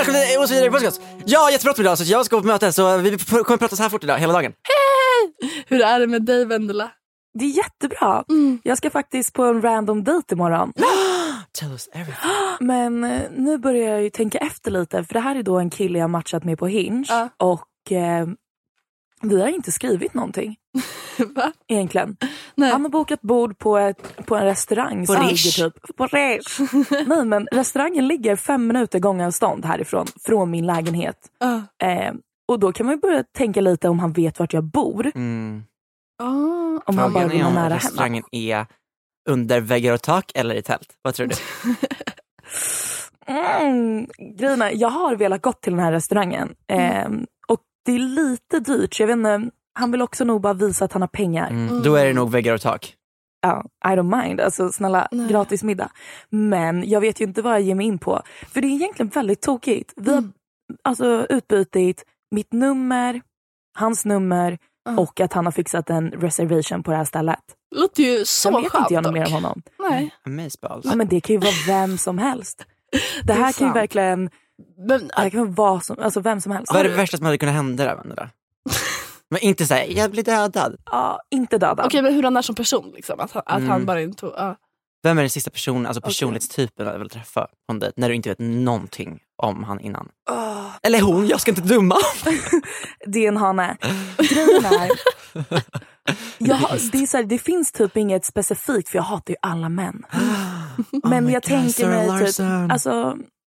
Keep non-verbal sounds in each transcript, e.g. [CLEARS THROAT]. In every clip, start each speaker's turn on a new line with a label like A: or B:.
A: Hej välkommen till Osv. podcast! Jag har jättebråttom idag så jag ska gå på möte så vi kommer prata så här fort idag hela dagen. [LAUGHS]
B: Hur är det med dig Vendela?
C: Det är jättebra. Jag ska faktiskt på en random date imorgon. [GASPS]
A: Tell us everything. [GASPS]
C: Men eh, nu börjar jag ju tänka efter lite för det här är då en kille jag matchat med på Hinge
B: Ja.
C: och eh, vi har inte skrivit någonting [LAUGHS]
B: Va?
C: egentligen.
B: Nej.
C: Han har bokat bord på, ett, på en restaurang
A: På
C: som
A: Rish.
C: ligger typ på Rish. Nej men restaurangen ligger fem minuter gångavstånd härifrån, från min lägenhet.
B: Ja.
C: Eh, och då kan man ju börja tänka lite om han vet vart jag bor.
A: Mm.
B: Ah.
C: Om han bara vill
A: om
C: nära hemma.
A: restaurangen är under väggar och tak eller i tält. Vad tror du?
C: Mm, grejen är, jag har velat gått till den här restaurangen ehm, och det är lite dyrt så jag vet inte, han vill också nog bara visa att han har pengar.
A: Mm. Då är det nog väggar och tak.
C: Ja, I don't mind, alltså snälla
B: Nej.
C: gratis middag. Men jag vet ju inte vad jag ger mig in på. För det är egentligen väldigt tokigt. Vi har alltså utbytt mitt nummer, hans nummer
B: Ja.
C: och att han har fixat en reservation på det här stället.
B: Låter ju så
C: Sen vet
B: skönt
C: inte jag något mer om honom.
B: Nej.
A: Amazeballs.
C: Ja, men det kan ju vara vem som helst. [LAUGHS] Det
B: är
C: här kan ju verkligen
B: Men,
C: det här kan vara vad som, alltså vem som helst.
A: Vad är det värsta som hade kunnat hända där? [LAUGHS] Men inte såhär, jag blir dödad.
C: Ja, inte dödad.
B: Okej men hur han är som person liksom. Att han, att
A: Mm.
B: han bara inte ja.
A: Vem är den sista personen, alltså personlighetstypen du vill träffa på en dejt när du inte vet någonting om han innan?
C: Åh,
A: Eller hon, jag ska inte döma. [LAUGHS]
C: det är en hane. [LAUGHS] Grejen är, [LAUGHS] jag, har- det, är så här, det finns typ inget specifikt för jag hatar ju alla män. [GASPS] Men
A: Oh my
C: jag
A: God,
C: tänker
A: Sarah
C: mig typ, alltså,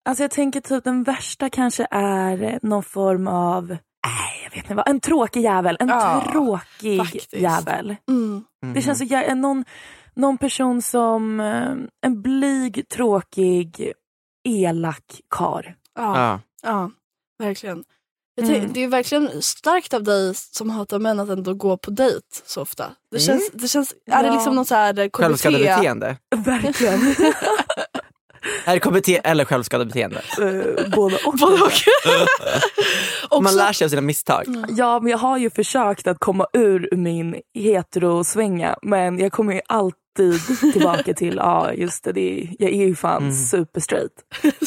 C: alltså jag tänker typ den värsta kanske är någon form av, nej jag vet inte vad, en tråkig jävel. En
B: Ja,
C: tråkig
B: faktiskt.
C: jävel.
B: Mm.
C: Det känns jä- någon, någon person som eh, en blyg, tråkig, elak kar.
B: Ja.
A: Ja.
B: ja, verkligen.
C: Mm.
B: Det är verkligen starkt av dig som hatar män att ändå gå på dejt så ofta. Det känns, det känns, Är det
C: Ja.
B: liksom någon så här KBT?
A: Självskadebeteende. [LAUGHS]
C: Verkligen.
A: Är det KBT eller självskadebeteende?
C: Eh, Både och.
B: Både och. [LAUGHS]
A: Man
B: Också-
A: lär sig av sina misstag.
C: Ja, men jag har ju försökt att komma ur min heterosvänga men jag kommer ju alltid tillbaka till, ja just det, det är, jag är ju fan
A: Mm.
C: super straight.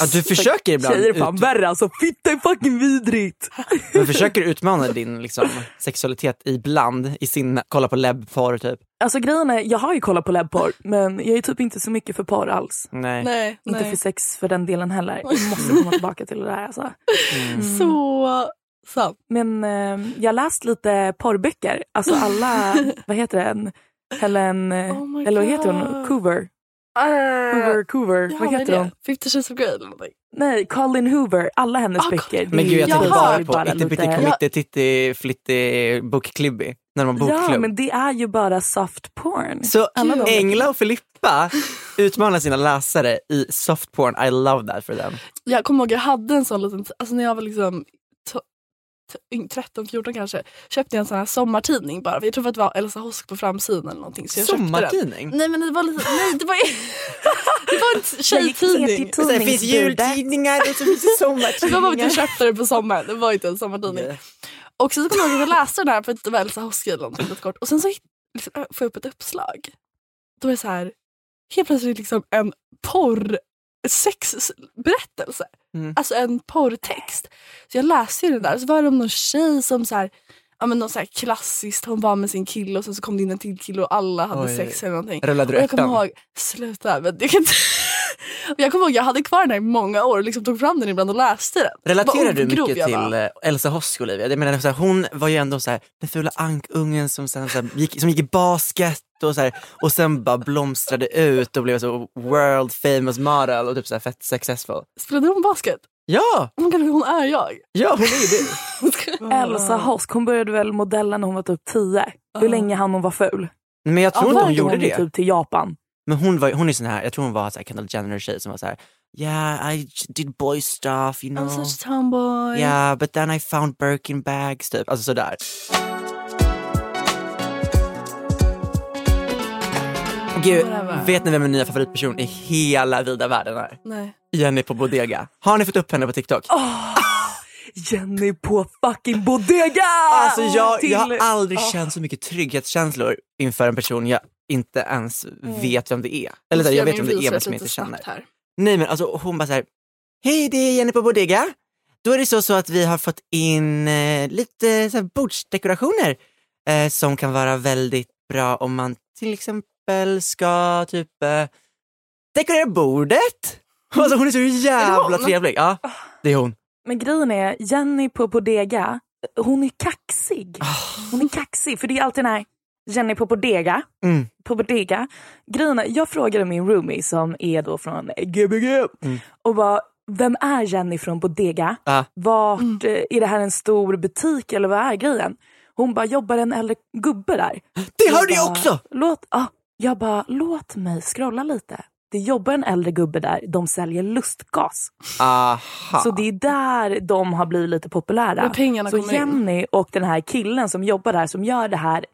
A: Att du [LAUGHS] försöker ibland
C: Tjejer är fan
A: ut,
C: värre alltså, fitta är fucking vidrigt.
A: men försöker utmana din liksom, sexualitet ibland i sin, kolla på lebbporr typ.
C: Alltså grejen är, jag har ju kollat på lebbporr [LAUGHS] men jag är typ inte så mycket för porr alls.
A: Nej.
B: Nej,
C: Inte
B: nej.
C: för sex för den delen heller. Jag måste komma tillbaka till det där alltså.
A: Mm.
B: Så sant.
C: Men eh, jag har läst lite porrböcker, alltså alla, [LAUGHS] vad heter den? Helen,
B: Oh
C: eller vad heter hon?
B: God.
C: Hoover, Coover,
B: Ja,
C: vad heter
B: det?
C: hon?
B: 50 Shades of Grey eller någonting.
C: Nej, Colin Hoover. Alla hennes
B: Ah,
C: böcker.
A: Men
C: är
A: gud jag
B: Jaha.
A: bara på Pitti
C: lite-
A: Committee Titti Flitti Bookklibby. När de har
C: Ja,
A: bokklubb.
C: men det är ju bara soft porn.
A: Så Engla och Filippa [LAUGHS] utmanar sina läsare i soft porn. I love that for them.
B: Jag kommer ihåg jag hade en sån liten, alltså när jag var liksom 13-14 kanske, köpte jag en sån här sommartidning bara. Jag tror att det var Elsa Hosk på framsidan eller någonting. Så jag köpte den.
A: Sommartidning?
B: Nej men det var lite, nej det var, [LAUGHS] det var en [LAUGHS] tjejtidning.
A: det finns jultidningar och så finns det [LAUGHS]
B: Det var bara att
A: sommartidningar.
B: jag köpte det på sommaren. Det var inte en sommartidning. Och sen så kommer jag ihåg att jag läste den här för att det var Elsa Hoski eller någonting lite kort. Och sen så liksom, får jag upp ett uppslag. Då är det så här, helt plötsligt liksom en porr sexberättelse.
A: Mm.
B: Alltså en porrtext. Så jag läste ju den där och så var det om någon tjej som så här, ja men någon så här klassiskt, hon var med sin kille och sen så kom det in en till kille och alla hade
A: Oj.
B: sex eller någonting.
A: Rullade du
B: Och jag kommer ihåg, sluta men jag kan inte [LAUGHS] jag kommer ihåg jag hade kvar den här i många år och liksom tog fram den ibland och läste den.
A: Relaterar du mycket till
B: var.
A: eh, Elsa Hosk Olivia? Jag menar, så här, hon var ju ändå så här, den fula ankungen som, sen, så här, gick, som gick i basket och, så här, och sen bara blomstrade ut och blev så world famous model och typ så fett successful.
B: Spelade hon basket?
A: Ja,
B: Oh my God, hon är jag.
A: ja hon är det. [LAUGHS]
C: Elsa Hosk, hon började väl modella när hon var typ 10. Hur länge hann hon vara ful?
A: Men jag tror
C: Ja,
A: inte hon gjorde
C: hon
A: det.
C: Typ till Japan.
A: Men hon, var, hon är sån här, jag tror hon var så här Kendall Jenner tjej som var så här, yeah I did boy stuff you know.
B: I'm such a tomboy.
A: Yeah, but then I found Birkin bags typ. Alltså sådär. Gud, vet ni vem min nya favoritperson i hela vida världen är?
B: Nej.
A: Jenny på Bodega. Har ni fått upp henne på TikTok?
C: Jenny på fucking Bodega!
A: alltså jag,
C: Till-
A: jag har aldrig
C: Ah.
A: känt så mycket trygghetskänslor inför en person jag inte ens
B: Mm.
A: vet vem det är. Eller så här, jag vet vem det är men som jag inte känner.
B: Här.
A: Nej men alltså hon bara såhär, hej det är Jenny på Bodega. Då är det så, så att vi har fått in eh, lite så här, bordsdekorationer eh, som kan vara väldigt bra om man till exempel ska typ eh, dekorera bordet. [LAUGHS] Alltså hon är så jävla trevlig. Ja, det är hon.
C: Men grejen är, Jenny på Bodega, hon är kaxig.
A: Ah.
C: Hon är kaxig, för det är alltid den här Jenny på Bodega.
A: Mm.
C: På Bodega. Grejen är, jag frågade min roomie som är då från Gbg
A: Mm.
C: och bara, vem är Jenny från Bodega?
A: Ja.
C: Vart, eh, är det här en stor butik eller vad är grejen? Hon bara, jobbar en äldre gubbe där?
A: Det hörde jag
C: bara,
A: också!
C: Låt, ah, jag bara, låt mig scrolla lite. Det jobbar en äldre gubbe där, de säljer lustgas.
A: Aha.
C: Så det är där de har blivit lite populära.
B: Pengarna
C: så
B: kommer in.
C: Jenny och den här killen som jobbar där, som gör det här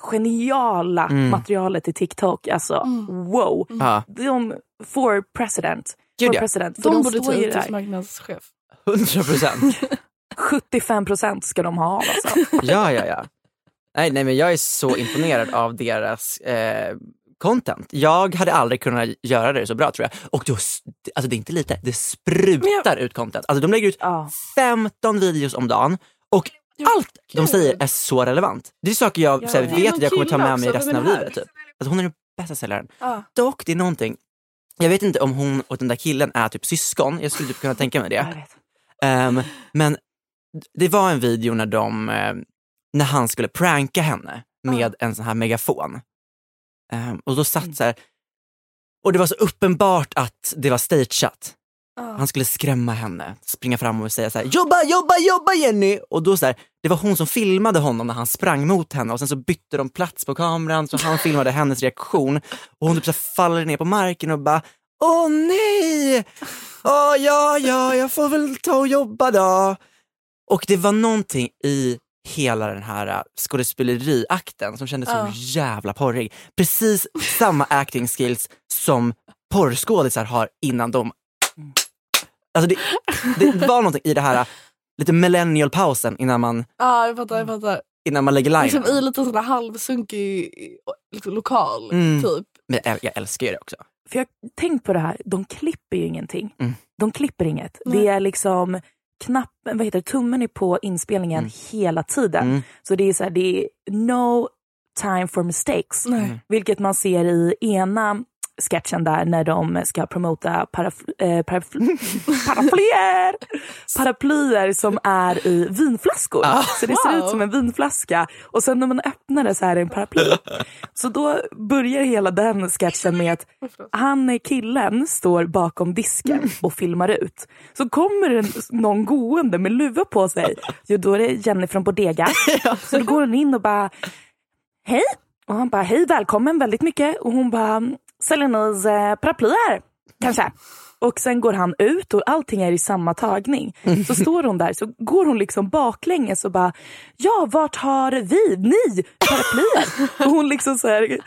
C: geniala
A: Mm.
C: materialet till TikTok. Alltså
B: Mm.
C: wow.
A: Ja,
C: De for president.
A: Gud,
C: For president. För
B: De,
C: de
B: borde
C: står
B: ta ut marknadschef.
A: 100 procent. [LAUGHS]
C: 75 procent ska de ha av alltså.
A: Ja, ja, ja. Nej, nej, men jag är så imponerad av deras eh, content. Jag hade aldrig kunnat göra det så bra tror jag. Och då, alltså det är inte lite, det sprutar ut content. Alltså de lägger ut
C: Ja.
A: 15 videos om dagen och allt de säger är så relevant. Det är saker jag
C: Ja,
A: här, vet att jag kommer ta med mig resten av livet. Typ. Alltså, hon är den bästa säljaren.
B: Ja.
A: Dock, det är någonting, jag vet inte om hon och den där killen är typ syskon, jag skulle typ kunna tänka mig det.
C: Jag.
A: Ehm, men det var en video när de, eh, när han skulle pranka henne med en sån här megafon. Ehm, och då satt så här, och det var så uppenbart att det var stageat. Han skulle skrämma henne, springa fram och säga så här, jobba, jobba, jobba Jenny! Och då så här, det var hon som filmade honom när han sprang mot henne och sen så bytte de plats på kameran så han filmade hennes reaktion och hon typ så faller ner på marken och bara, åh nej! Åh ja, ja, jag får väl ta och jobba då. Och det var någonting i hela den här äh, skådespeleriakten som kändes
B: Ja.
A: så jävla porrig. Precis samma acting skills som porrskådisar har innan de... Alltså det, det var någonting i det här äh, lite millennial-pausen innan man,
B: Ja, jag fattar. Jag fattar.
A: innan man lägger linen.
B: Liksom I lite sån halvsunkig liksom, lokal,
A: Mm.
B: typ.
A: Men jag, jag älskar ju det också.
C: För jag har tänkt på det här, de klipper ju ingenting.
A: Mm.
C: De klipper inget.
B: Nej.
C: Det är liksom knappen, vad heter det, tummen är på inspelningen
A: Mm.
C: hela tiden.
A: Mm.
C: Så det är så här, det är no time for mistakes.
A: Mm.
C: Vilket man ser i ena sketchen där när de ska promota parafl- eh, [LAUGHS] parafl- paraplyer, paraplyer som är i vinflaskor.
A: Ah,
C: så det ser
B: wow.
C: ut som en vinflaska och sen när man öppnar det så är det en paraply. Så då börjar hela den sketchen med att han killen står bakom disken och filmar ut. Så kommer det någon gående med luva på sig. Jo, då är det Jenny från Bodega. Så då går hon in och bara hej. Och han bara hej välkommen väldigt mycket. Och hon bara ni eh, paraplyer kanske? [LAUGHS] Och sen går han ut och allting är i samma tagning. Så står hon där, så går hon liksom baklänges och bara, ja vart har vi, ni, paraplyer? [LAUGHS] Och hon liksom så här,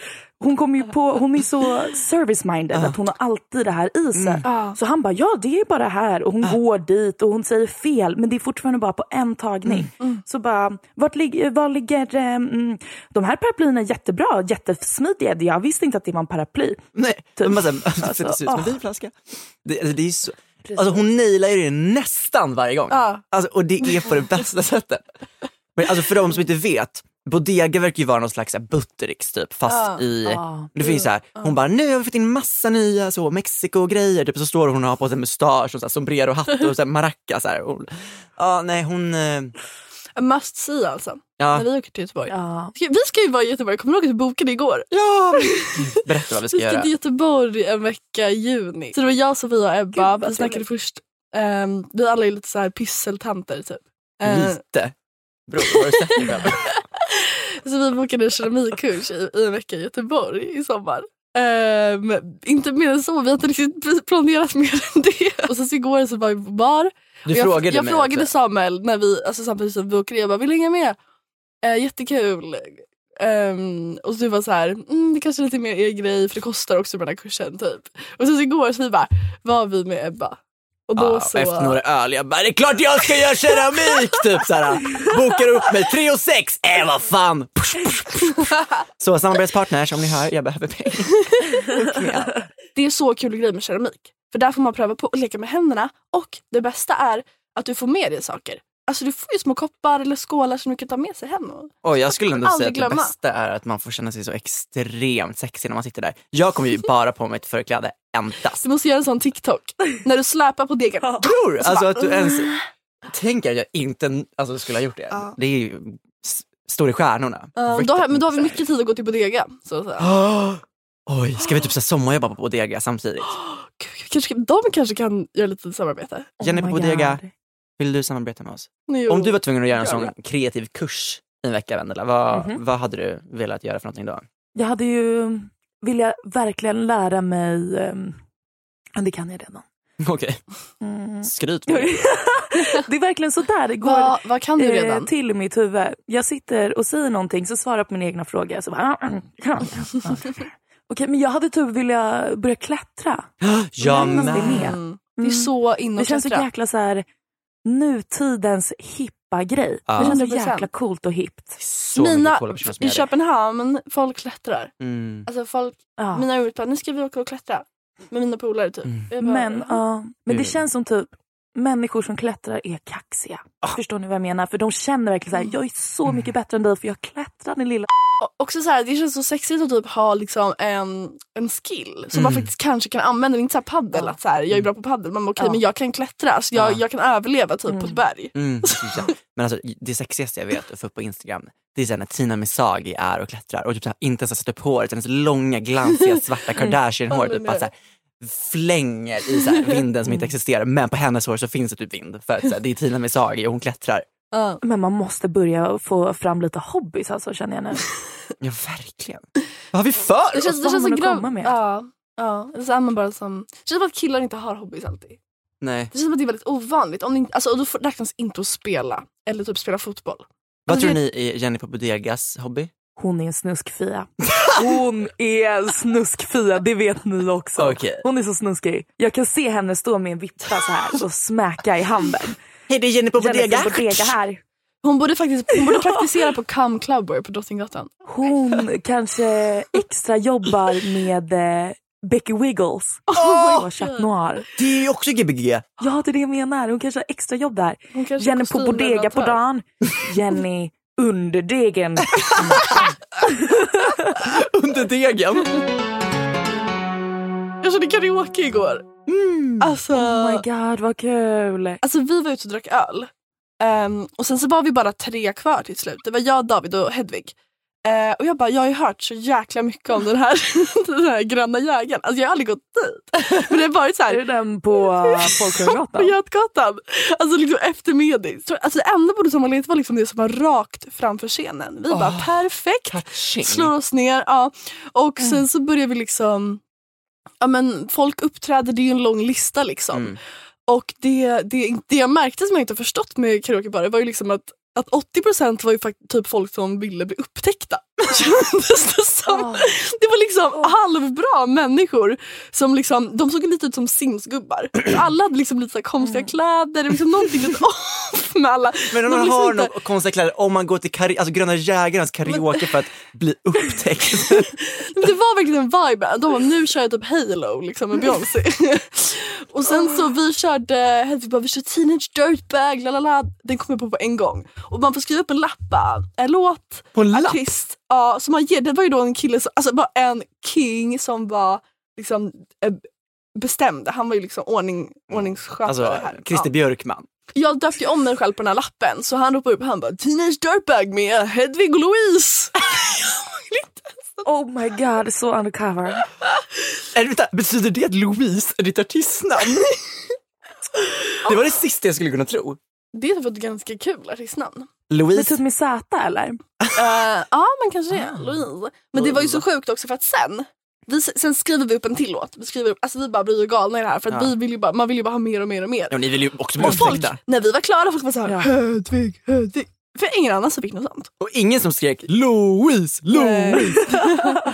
C: hon kom ju på, hon är så service-minded att hon har alltid det här i sig.
B: Ja.
C: Så han bara, ja det är bara här och hon går dit och hon säger fel men det är fortfarande bara på en tagning. Så bara, vart ligger, var ligger, mm, de här paraplyerna är jättebra, jättesmidiga. Jag visste inte att det var en paraply.
A: Nej,
C: Typ.
A: man [LAUGHS] säger, alltså, det ser ut som en vinflaska. Det, alltså, det är så, alltså, hon nailar ju det nästan varje gång.
B: Ja.
A: Alltså, och det är på det bästa sättet. Men alltså, för de som inte vet, Bodega verkar ju vara någon slags Buttericks typ, fast
B: Ja.
A: i,
C: Ja.
A: det finns så här, hon bara, nu har vi fått in massa nya så, Mexiko-grejer, typ, så står hon och har på sig mustasch och så här, sombrero-hatt och så här, [LAUGHS] maracas. Så här, och, ja, nej hon, eh,
B: A must see alltså.
A: ja,
B: När vi åker till Göteborg.
C: Ja.
B: Ska- Vi ska ju vara i Göteborg, kommer du ihåg att vi bokade igår?
A: ja, [LAUGHS] berätta vad vi ska
B: Vi ska
A: göra.
B: till Göteborg en vecka i juni. Så det var jag, Sofia och Ebba. Vi snackade först, ehm, vi alla är lite så här pysseltanter typ. Eh,
A: Lite. Bro, har du sett det? [LAUGHS]
B: Så vi bokade en keramikkurs i, i en vecka i Göteborg i sommar. Ehm, inte mer än så, vi har inte riktigt planerat mer än det. Och sen så igår så var vi på bar.
A: Du
B: jag,
A: frågade
B: jag frågade
A: också.
B: Samuel när vi, alltså samtidigt som vi åker jag bara, vill du hänga med? Eh, jättekul. Ehm, och så du var så här, mm, det kanske är lite mer er grej för det kostar också med den här kursen typ. Och sen så igår så vi bara, var vi med Ebba? Och då
A: Ja,
B: så...
A: Efter några öl, jag bara, det är klart jag ska göra keramik! [LAUGHS] typ såhär. Bokar upp mig, 3 och 6, äh vad fan! Push, push, push. [LAUGHS] Så samarbetspartners, om ni hör, jag behöver pengar.
B: Det är så kul grej med keramik. För där får man pröva på att leka med händerna och det bästa är att du får med dig saker. Alltså du får ju små koppar eller skålar som du kan ta med sig hem. Och...
A: Jag skulle ändå säga att det
B: glömma.
A: bästa är att man får känna sig så extremt sexig när man sitter där. Jag kommer ju [LAUGHS] bara på mig ett förkläde endast.
B: Du måste göra en sån TikTok när du släpar på degen.
A: Tror du? Alltså att du ens tänker att jag inte alltså, skulle ha gjort det.
B: Ja.
A: Det är ju står i stjärnorna.
B: Ja, då har, men då har vi mycket tid att gå till bodega. Så, så.
A: Oh, [GASPS] oj, ska vi typ så sommarjobba på Bodega samtidigt? [GASPS]
B: Gud, kanske, de kanske kan göra lite samarbete.
A: Jenny
C: Oh
A: på Bodega,
C: God.
A: Vill du samarbeta med oss?
B: Jo.
A: Om du var tvungen att göra en sån kreativ kurs i en vecka, Vendela, vad,
C: Mhm.
A: vad hade du velat göra för någonting då?
C: Jag hade ju vilja verkligen lära mig, um, det kan jag redan.
A: Okej,
C: Mm.
A: skryt. [LAUGHS]
C: det är verkligen sådär det går
B: vad, vad kan du
C: eh,
B: redan?
C: till i mitt huvud. Jag sitter och säger någonting så svarar jag på min egna fråga. Så bara, Okej, men jag hade typ vilja börja klättra. [GASPS]
A: Jag med.
B: Mm. Det är
C: Mm.
B: så in
C: Det känns så jäkla så här nutidens hippa grej.
A: Ja.
C: Det känns så
B: 100%.
C: jäkla coolt och hippt.
A: Så
B: Mina,
A: coola
B: I. Köpenhamn, folk klättrar.
A: Mm.
B: Alltså folk,
C: Ja.
B: Mina bara, nu ska vi åka och klättra. Med mina polare typ.
A: Mm.
B: Bara,
C: Men, ja, men det
A: Mm.
C: känns som typ människor som klättrar är kaxiga.
A: Ah.
C: Förstår ni vad jag menar? För de känner verkligen så här, jag är så mycket bättre än dig för jag klättrar din lilla...
B: Och Också så här, det känns så sexigt att typ ha liksom en, en skill som man
A: Mm.
B: faktiskt kanske kan använda. Inte så paddel, att så här, jag är bra på paddel men okej
C: Ja.
B: men jag kan klättra så jag,
A: Ja.
B: jag kan överleva typ på
C: Mm.
B: ett berg.
A: Mm, [LAUGHS] precis, ja. Men alltså, det sexigaste jag vet att få upp på Instagram, det är så här när Tina Misagi är och klättrar och typ så här, inte ens har satt upp håret, hennes långa glansiga svarta Kardashian-hår [LAUGHS]
B: Ja,
A: typ bara
B: det-
A: flänger i så här, [LAUGHS] vinden som inte existerar. Men på hennes hår så finns det typ vind för att så här, det är Tina Misagi och hon klättrar.
B: Ja.
C: Men man måste börja få fram lite hobbys alltså känner jag nu. [LAUGHS]
A: Ja verkligen. Vad har vi för
B: Det känns,
A: oss?
B: det känns
C: man att komma med?
B: Ja, ja. Det, är man bara som, det känns som att killar inte har hobbys alltid.
A: Nej.
B: Det känns som att det är väldigt ovanligt. Om inte, alltså, och då får- räknas inte att spela eller typ spela fotboll.
A: Vad
B: Alltså,
A: tror
B: det-
A: ni är Jenny på Bodegas hobby?
C: Hon är en snuskfia. [LAUGHS] Hon är en snuskfia, det vet ni också.
A: Okej.
C: Hon är så snuskig. Jag kan se henne stå med en vippa så här och smäcka i handen.
A: Hej det är Jenny på Bodega.
C: Bodega här.
B: Hon borde faktiskt hon borde [LAUGHS] praktisera på Come Clubber på Drottninggatan.
C: Hon kanske extra jobbar med eh, Becky Wiggles
B: Oh
C: på Chat Noir.
A: Det är ju också Gbg.
C: Ja, det är det jag menar. Hon kanske har extra jobb där. Jenny på Bodega på dagen. Jenny under degen. [LAUGHS]
A: Under degen.
B: Jag körde karaoke igår. Alltså,
C: Oh my god, vad kul.
B: alltså vi var ute och drack öl. Ehm, och sen så var vi bara tre kvar till slut. Det var jag, David och Hedvig. Eh, och jag bara, jag har ju hört så jäkla mycket om den här, [LAUGHS] den här gröna jägaren. Alltså jag har aldrig gått dit. Men det har varit så
C: Är
B: här,
C: det den på [LAUGHS]
B: på
C: Folkungagatan?
B: Götgatan. Alltså liksom efter medis. Så, Alltså det enda bordet som var ledigt var liksom det som var rakt framför scenen. Vi bara
A: Åh,
B: perfekt.
A: Touching.
B: Slår oss ner. Ja. Och sen så börjar vi liksom, ja men folk uppträder, det är ju en lång lista liksom.
A: Mm.
B: Och det, det, det jag märkte som jag inte har förstått med karaokebarer var ju liksom att att 80% var ju typ folk som ville bli upptäckta. [LAUGHS] kändes det som. Det var liksom halvbra människor. Som liksom, de såg lite ut som Sims-gubbar. [CLEARS THROAT] Alla hade liksom lite konstiga kläder. Det var liksom någonting lite [LAUGHS] off med alla.
A: Men om man
B: liksom
A: har
B: inte-
A: några konstiga kläder, om man går till kari- alltså Gröna Jägarnas karaoke för att bli [LAUGHS] upptäckt.
B: Men det var verkligen en vibe. De var nu kör jag typ Halo liksom, med Beyoncé. och sen så vi körde, vi bara vi kör Teenage Dirtbag, lalala. den kom jag på på en gång. Och man får skriva upp en lapp bara, en låt,
A: På en lapp?
B: Ja, så man det var ju då en kille, som, alltså bara en king som var liksom eh, bestämd. Han var ju liksom ordning, ordningsskötare
A: Alltså
B: här.
A: Christer
B: Ja.
A: Björkman.
B: Jag döpte ju om den själv på den här lappen så han ropade upp han bara Teenage Dirtbag med Hedvig och Louise. [LAUGHS]
C: Oh my god, så undercover. [LAUGHS]
A: Är, vänta, betyder det att Louise är ditt artistnamn? [LAUGHS] det var det sista jag skulle kunna tro.
B: Det typ ett ganska kul artistnamn.
C: Det är
A: Louise,
C: typ med Z eller?
B: Eh, ja, men kanske det. Louise. Men det var ju så sjukt också för att sen, vi, sen skriver vi upp en till låt. Vi, skriver upp, alltså vi bara blir ju galna i det här för att
A: Ja.
B: vi vill ju bara, man vill ju bara ha mer och mer och mer.
A: ja, ni vill ju också bli
B: och folk, när vi var klara, folk var såhär
C: Ja.
B: Hedvig, Hedvig. För ingen annan som fick något sånt.
A: Och ingen som skrek Louise, Louise. [LAUGHS]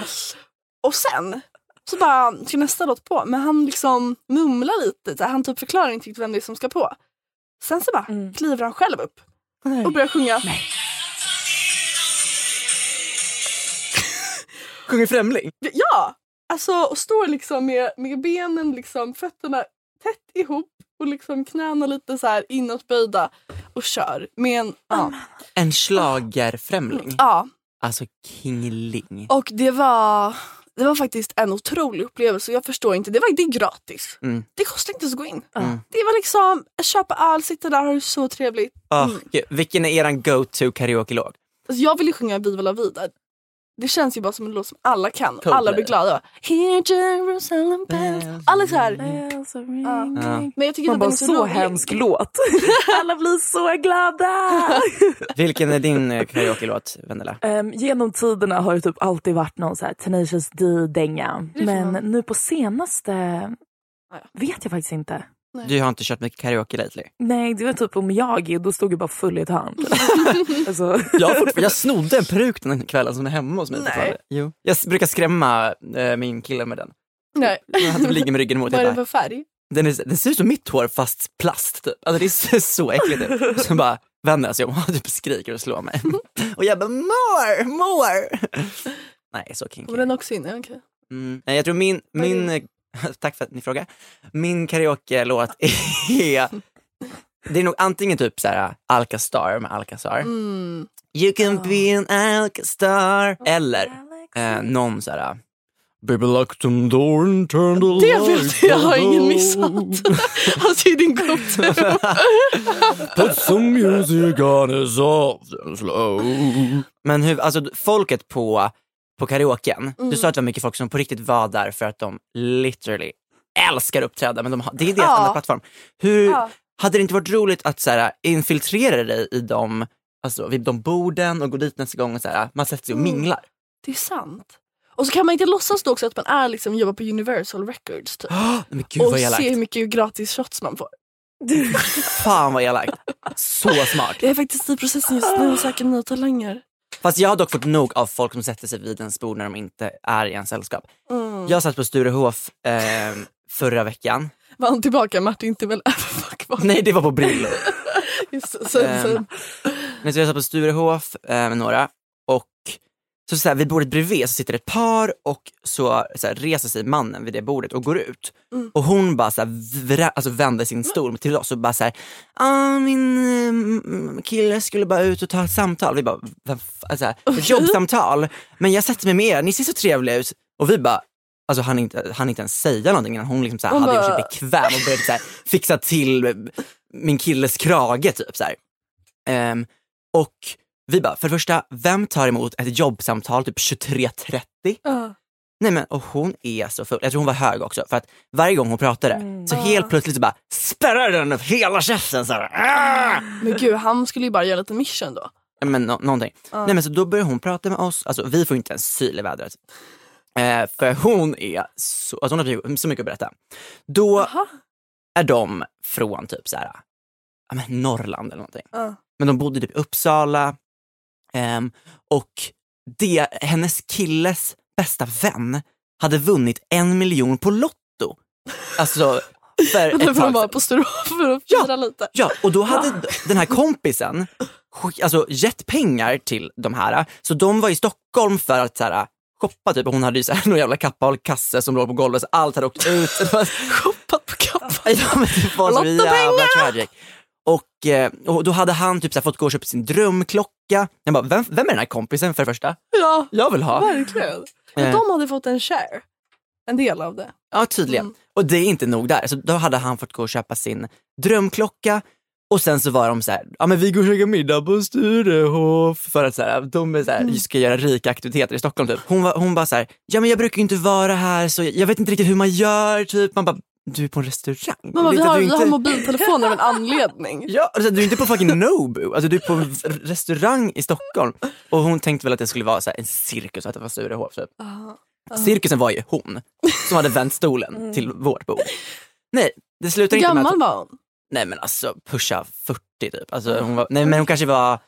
B: och sen så bara ska nästa låt på men han liksom mumlar lite, så han typ förklarar inte riktigt vem det är som ska på. Sen så bara
C: Mm.
B: kliver han själv upp och börjar sjunga. [LAUGHS]
A: Sjunger Främling.
B: Ja! Alltså och står liksom med, med benen, liksom, fötterna tätt ihop och liksom knäna lite så här inåtböjda och kör. Med en, ja.
A: En schlagerfrämling.
B: ja.
A: Alltså King Ling.
B: Och det var, det var faktiskt en otrolig upplevelse. Jag förstår inte, det, var, det är gratis.
A: Mm.
B: Det kostar inte ens att gå in.
A: Mm.
B: Det var liksom, köpa öl, sitta där, ha det så trevligt.
A: Oh, gud, vilken är eran go-to karaoke-låt?
B: Alltså, jag vill ju sjunga Viva la vida. Det känns ju bara som en låt som alla kan.
A: Coldplay.
B: Alla blir glada. Here Jerusalem bells. Alla så här.
C: Ja.
B: Men jag tycker
C: Man
B: att
C: bara,
B: så,
C: så hemsk låt. [LAUGHS] Alla blir så glada. [LAUGHS]
A: Vilken är din eh, karaoke-låt, Vendela?
C: Um, genom tiderna har det typ alltid varit någon så här Tenacious D-dänga. Men nu på senaste
B: ja.
C: vet jag faktiskt inte.
A: Du har inte kört mycket karaoke lately?
C: Nej, det var typ om jag och då stod jag bara full i ett hörn. [LAUGHS] alltså,
A: Jag, jag snodde en peruk den kvällen som är hemma hos mig.
B: Nej.
A: Jo. Jag brukar skrämma eh, min kille med den.
B: Nej.
A: Han typ ligger med ryggen emot. [LAUGHS]
B: Vad är det för färg?
A: den, är, den ser ut som mitt hår fast plast. Typ. Alltså, det ser så äckligt ut. [LAUGHS] Så bara vänder sig om och typ skriker och slår mig. Och jag bara more, more. Nej, så kinky.
B: Var den också inne? Okej.
A: Mm. Nej, jag tror min, min [LAUGHS] tack för att ni frågar. Min karaoke-låt [LAUGHS] är, det är nog antingen typ såhär Alcastar med Alcazar.
B: Mm.
A: You can be an Alcastar. Eller eh, någon såhär Baby lock the door and turn the
B: Det vet jag, jag har ingen missat. [LAUGHS] Alltså är din go-to.
A: Put some music on it soft and slow. Men hur, alltså folket på, på karaoken,
B: Mm.
A: du sa att det var mycket folk som på riktigt var där för att de literally älskar uppträda, men de det är deras
B: Ja.
A: enda plattform. Hur,
B: Ja.
A: Hade det inte varit roligt att så här, infiltrera dig i de, alltså, vid de borden och gå dit nästa gång och så här, man sätter sig och
B: Mm.
A: minglar?
B: Det är sant. Och så kan man inte låtsas då också att man är liksom, jobbar på Universal Records typ. [GASPS]
A: Men gud
B: och se hur mycket gratis shots man får. [LAUGHS]
A: Fan vad elakt. Så smart.
B: Jag är faktiskt i processen just nu och söker nya talanger.
A: Fast jag har dock fått nog av folk som sätter sig vid ens bord när de inte är i en sällskap.
B: Mm.
A: Jag satt på Sturehof eh, förra veckan.
B: Var han tillbaka Martin till väl [LAUGHS] vad.
A: Nej det var på Brillo. [LAUGHS]
B: Just, så,
A: Ehm,
B: så,
A: Men så jag satt på Sturehof eh, med några så, så här, vid bordet bredvid så sitter ett par och så, så här, reser sig mannen vid det bordet och går ut.
B: Mm.
A: Och hon bara så här, vrä, alltså, vänder sin stol till oss och bara såhär, ah, min eh, kille skulle bara ut och ta ett samtal. Vi bara, alltså, så här, ett jobbsamtal. Men jag sätter mig med er, ni ser så trevliga ut. Och vi bara, Alltså han inte, han inte ens säga någonting innan hon liksom så här,
B: Hon
A: hade gjort
B: bara-
A: sig bekväm och började så här, fixa till min killes krage typ. Så här. Ehm, och vi bara, för det första, vem tar emot ett jobbsamtal typ 23.30?
B: ja.
A: Nej men och hon är så full, jag tror hon var hög också för att varje gång hon pratade
C: Mm.
A: så helt plötsligt så bara spärrar den upp hela käften så här. "Ah!"
B: Men gud han skulle ju bara göra lite mission då.
A: Men nå- någonting.
B: Ja.
A: Nej men så då börjar hon prata med oss, alltså vi får inte ens syl i vädret. Eh, för hon är så, alltså hon har så- mycket att berätta. Då
B: Jaha.
A: är de från typ så här, ja, men Norrland eller någonting.
B: Ja.
A: Men de bodde typ i Uppsala ehm, och det, hennes killes bästa vän hade vunnit en miljon på Lotto. Alltså för [LAUGHS] ett tag
B: var på Sturehof [LAUGHS] för att fira lite.
A: Ja, och då hade den här kompisen alltså, gett pengar till de här. Så de var i Stockholm för att så här, shoppa, typ. Hon hade ju så här, [LAUGHS] någon jävla kappa och kasse som låg på golvet, så allt hade åkt ut.
B: Shoppat på kappan.
A: Ja, men det var så jävla tragic. Och, eh, och då hade han typ så fått gå och köpa sin drömklocka. Jag bara, vem, vem är den här kompisen för det första?
B: Ja,
A: Jag vill ha.
B: verkligen. Men
A: Eh.
B: de hade fått en share. En del av det.
A: Ja, tydligen. Och det är inte nog där. Så då hade han fått gå och köpa sin drömklocka och sen så var de så här, ja men vi går och käkar middag på Sturehof för att så här, de är så här, ska göra rika aktiviteter i Stockholm typ. Hon, var, hon bara så här, ja men jag brukar ju inte vara här så jag vet inte riktigt hur man gör typ. Man bara, du är på en restaurang. Är
B: vi,
A: inte-
B: har, vi har
A: inte-
B: mobiltelefoner av en [LAUGHS] anledning.
A: Ja, alltså, du är inte på fucking Nobu, alltså, du är på en restaurang i Stockholm. Och hon tänkte väl att det skulle vara så här, en cirkus, att det var Sturehof. Typ. Cirkusen var ju hon som hade vänt stolen till vårt bord. Nej, det slutar
B: Hur
A: inte med att...
B: gammal var hon?
A: Nej men alltså pusha 40 typ. Alltså, hon var, nej men hon kanske var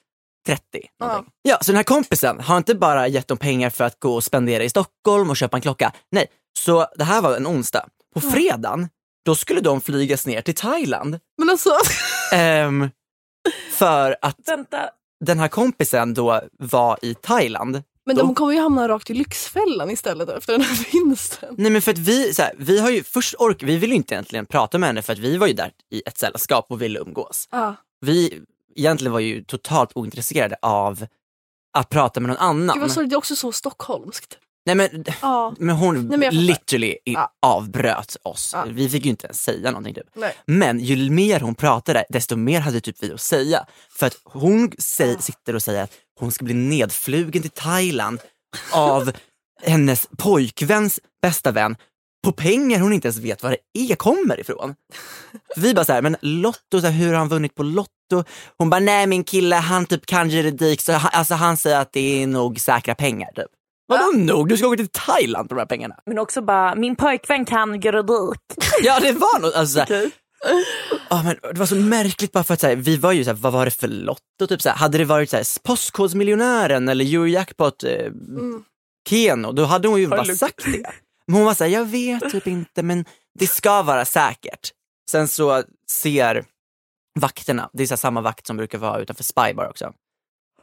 A: 30. någonting. Ja, så den här kompisen har inte bara gett dem pengar för att gå och spendera i Stockholm och köpa en klocka. Nej, så det här var en onsdag. På fredagen, då skulle de flygas ner till Thailand.
B: Men alltså, [LAUGHS]
A: Ehm, för att
C: Vänta,
A: den här kompisen då var i Thailand.
B: men
A: Då-
B: de kommer ju hamna rakt i Lyxfällan istället efter den här [LAUGHS] vinsten.
A: Nej men för att vi, så här, vi har ju först ork, vi ville ju inte egentligen prata med henne för att vi var ju där i ett sällskap och ville umgås.
B: Ah.
A: Vi egentligen var ju totalt ointresserade av att prata med någon annan.
B: Gud vad sorgligt, det är också så stockholmskt.
A: Nej men,
B: Ja.
A: men hon
B: men jag fattar.
A: literally
B: Ja.
A: avbröt oss.
B: Ja.
A: Vi fick ju inte ens säga någonting typ.
B: Nej.
A: Men ju mer hon pratade, desto mer hade typ vi att säga. För att hon säg, sitter och säger att hon ska bli nedflugen till Thailand av [LAUGHS] hennes pojkväns bästa vän på pengar hon inte ens vet var det är kommer ifrån. Vi bara så här, men Lotto, så här, hur har han vunnit på Lotto? Hon bara, nej min kille han typ kan juridik så han, alltså, han säger att det är nog säkra pengar typ. Vadå nog? Du ska åka till Thailand på de här pengarna.
C: men också bara, min pojkvän kan juridik. [LAUGHS]
A: Ja det var något, alltså, såhär, Ja, men det var så märkligt bara för att så här, vi var ju såhär, vad var det för lotto? Typ, så här, hade det varit så här, Postkodmiljonären eller Eurojackpot eh, Keno, då hade hon ju bara sagt det. Men hon var såhär, jag vet typ inte men det ska vara säkert. Sen så ser vakterna, det är så samma vakt som brukar vara utanför Spybar också.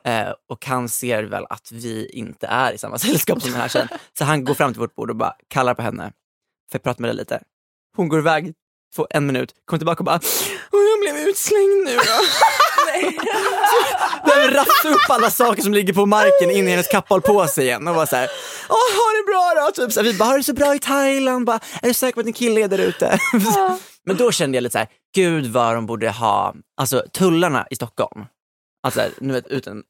A: Eh, och han ser väl att vi inte är i samma [LAUGHS] sällskap som den här tjejen. Så han går fram till vårt bord och bara kallar på henne. Får jag prata med dig lite? Hon går iväg, får en minut, kommer tillbaka och bara Åh, jag blev utslängd nu då. [LAUGHS] Behöver rafsa upp alla saker som ligger på marken in i hennes kapphållpåse igen och bara såhär, Åh, ha det bra då. Typ så här, vi bara, har det så bra i Thailand? Bara, är du säker på att din kille är där ute? Men då kände jag lite så här, gud vad de borde ha, alltså tullarna i Stockholm, alltså nu vet, utan,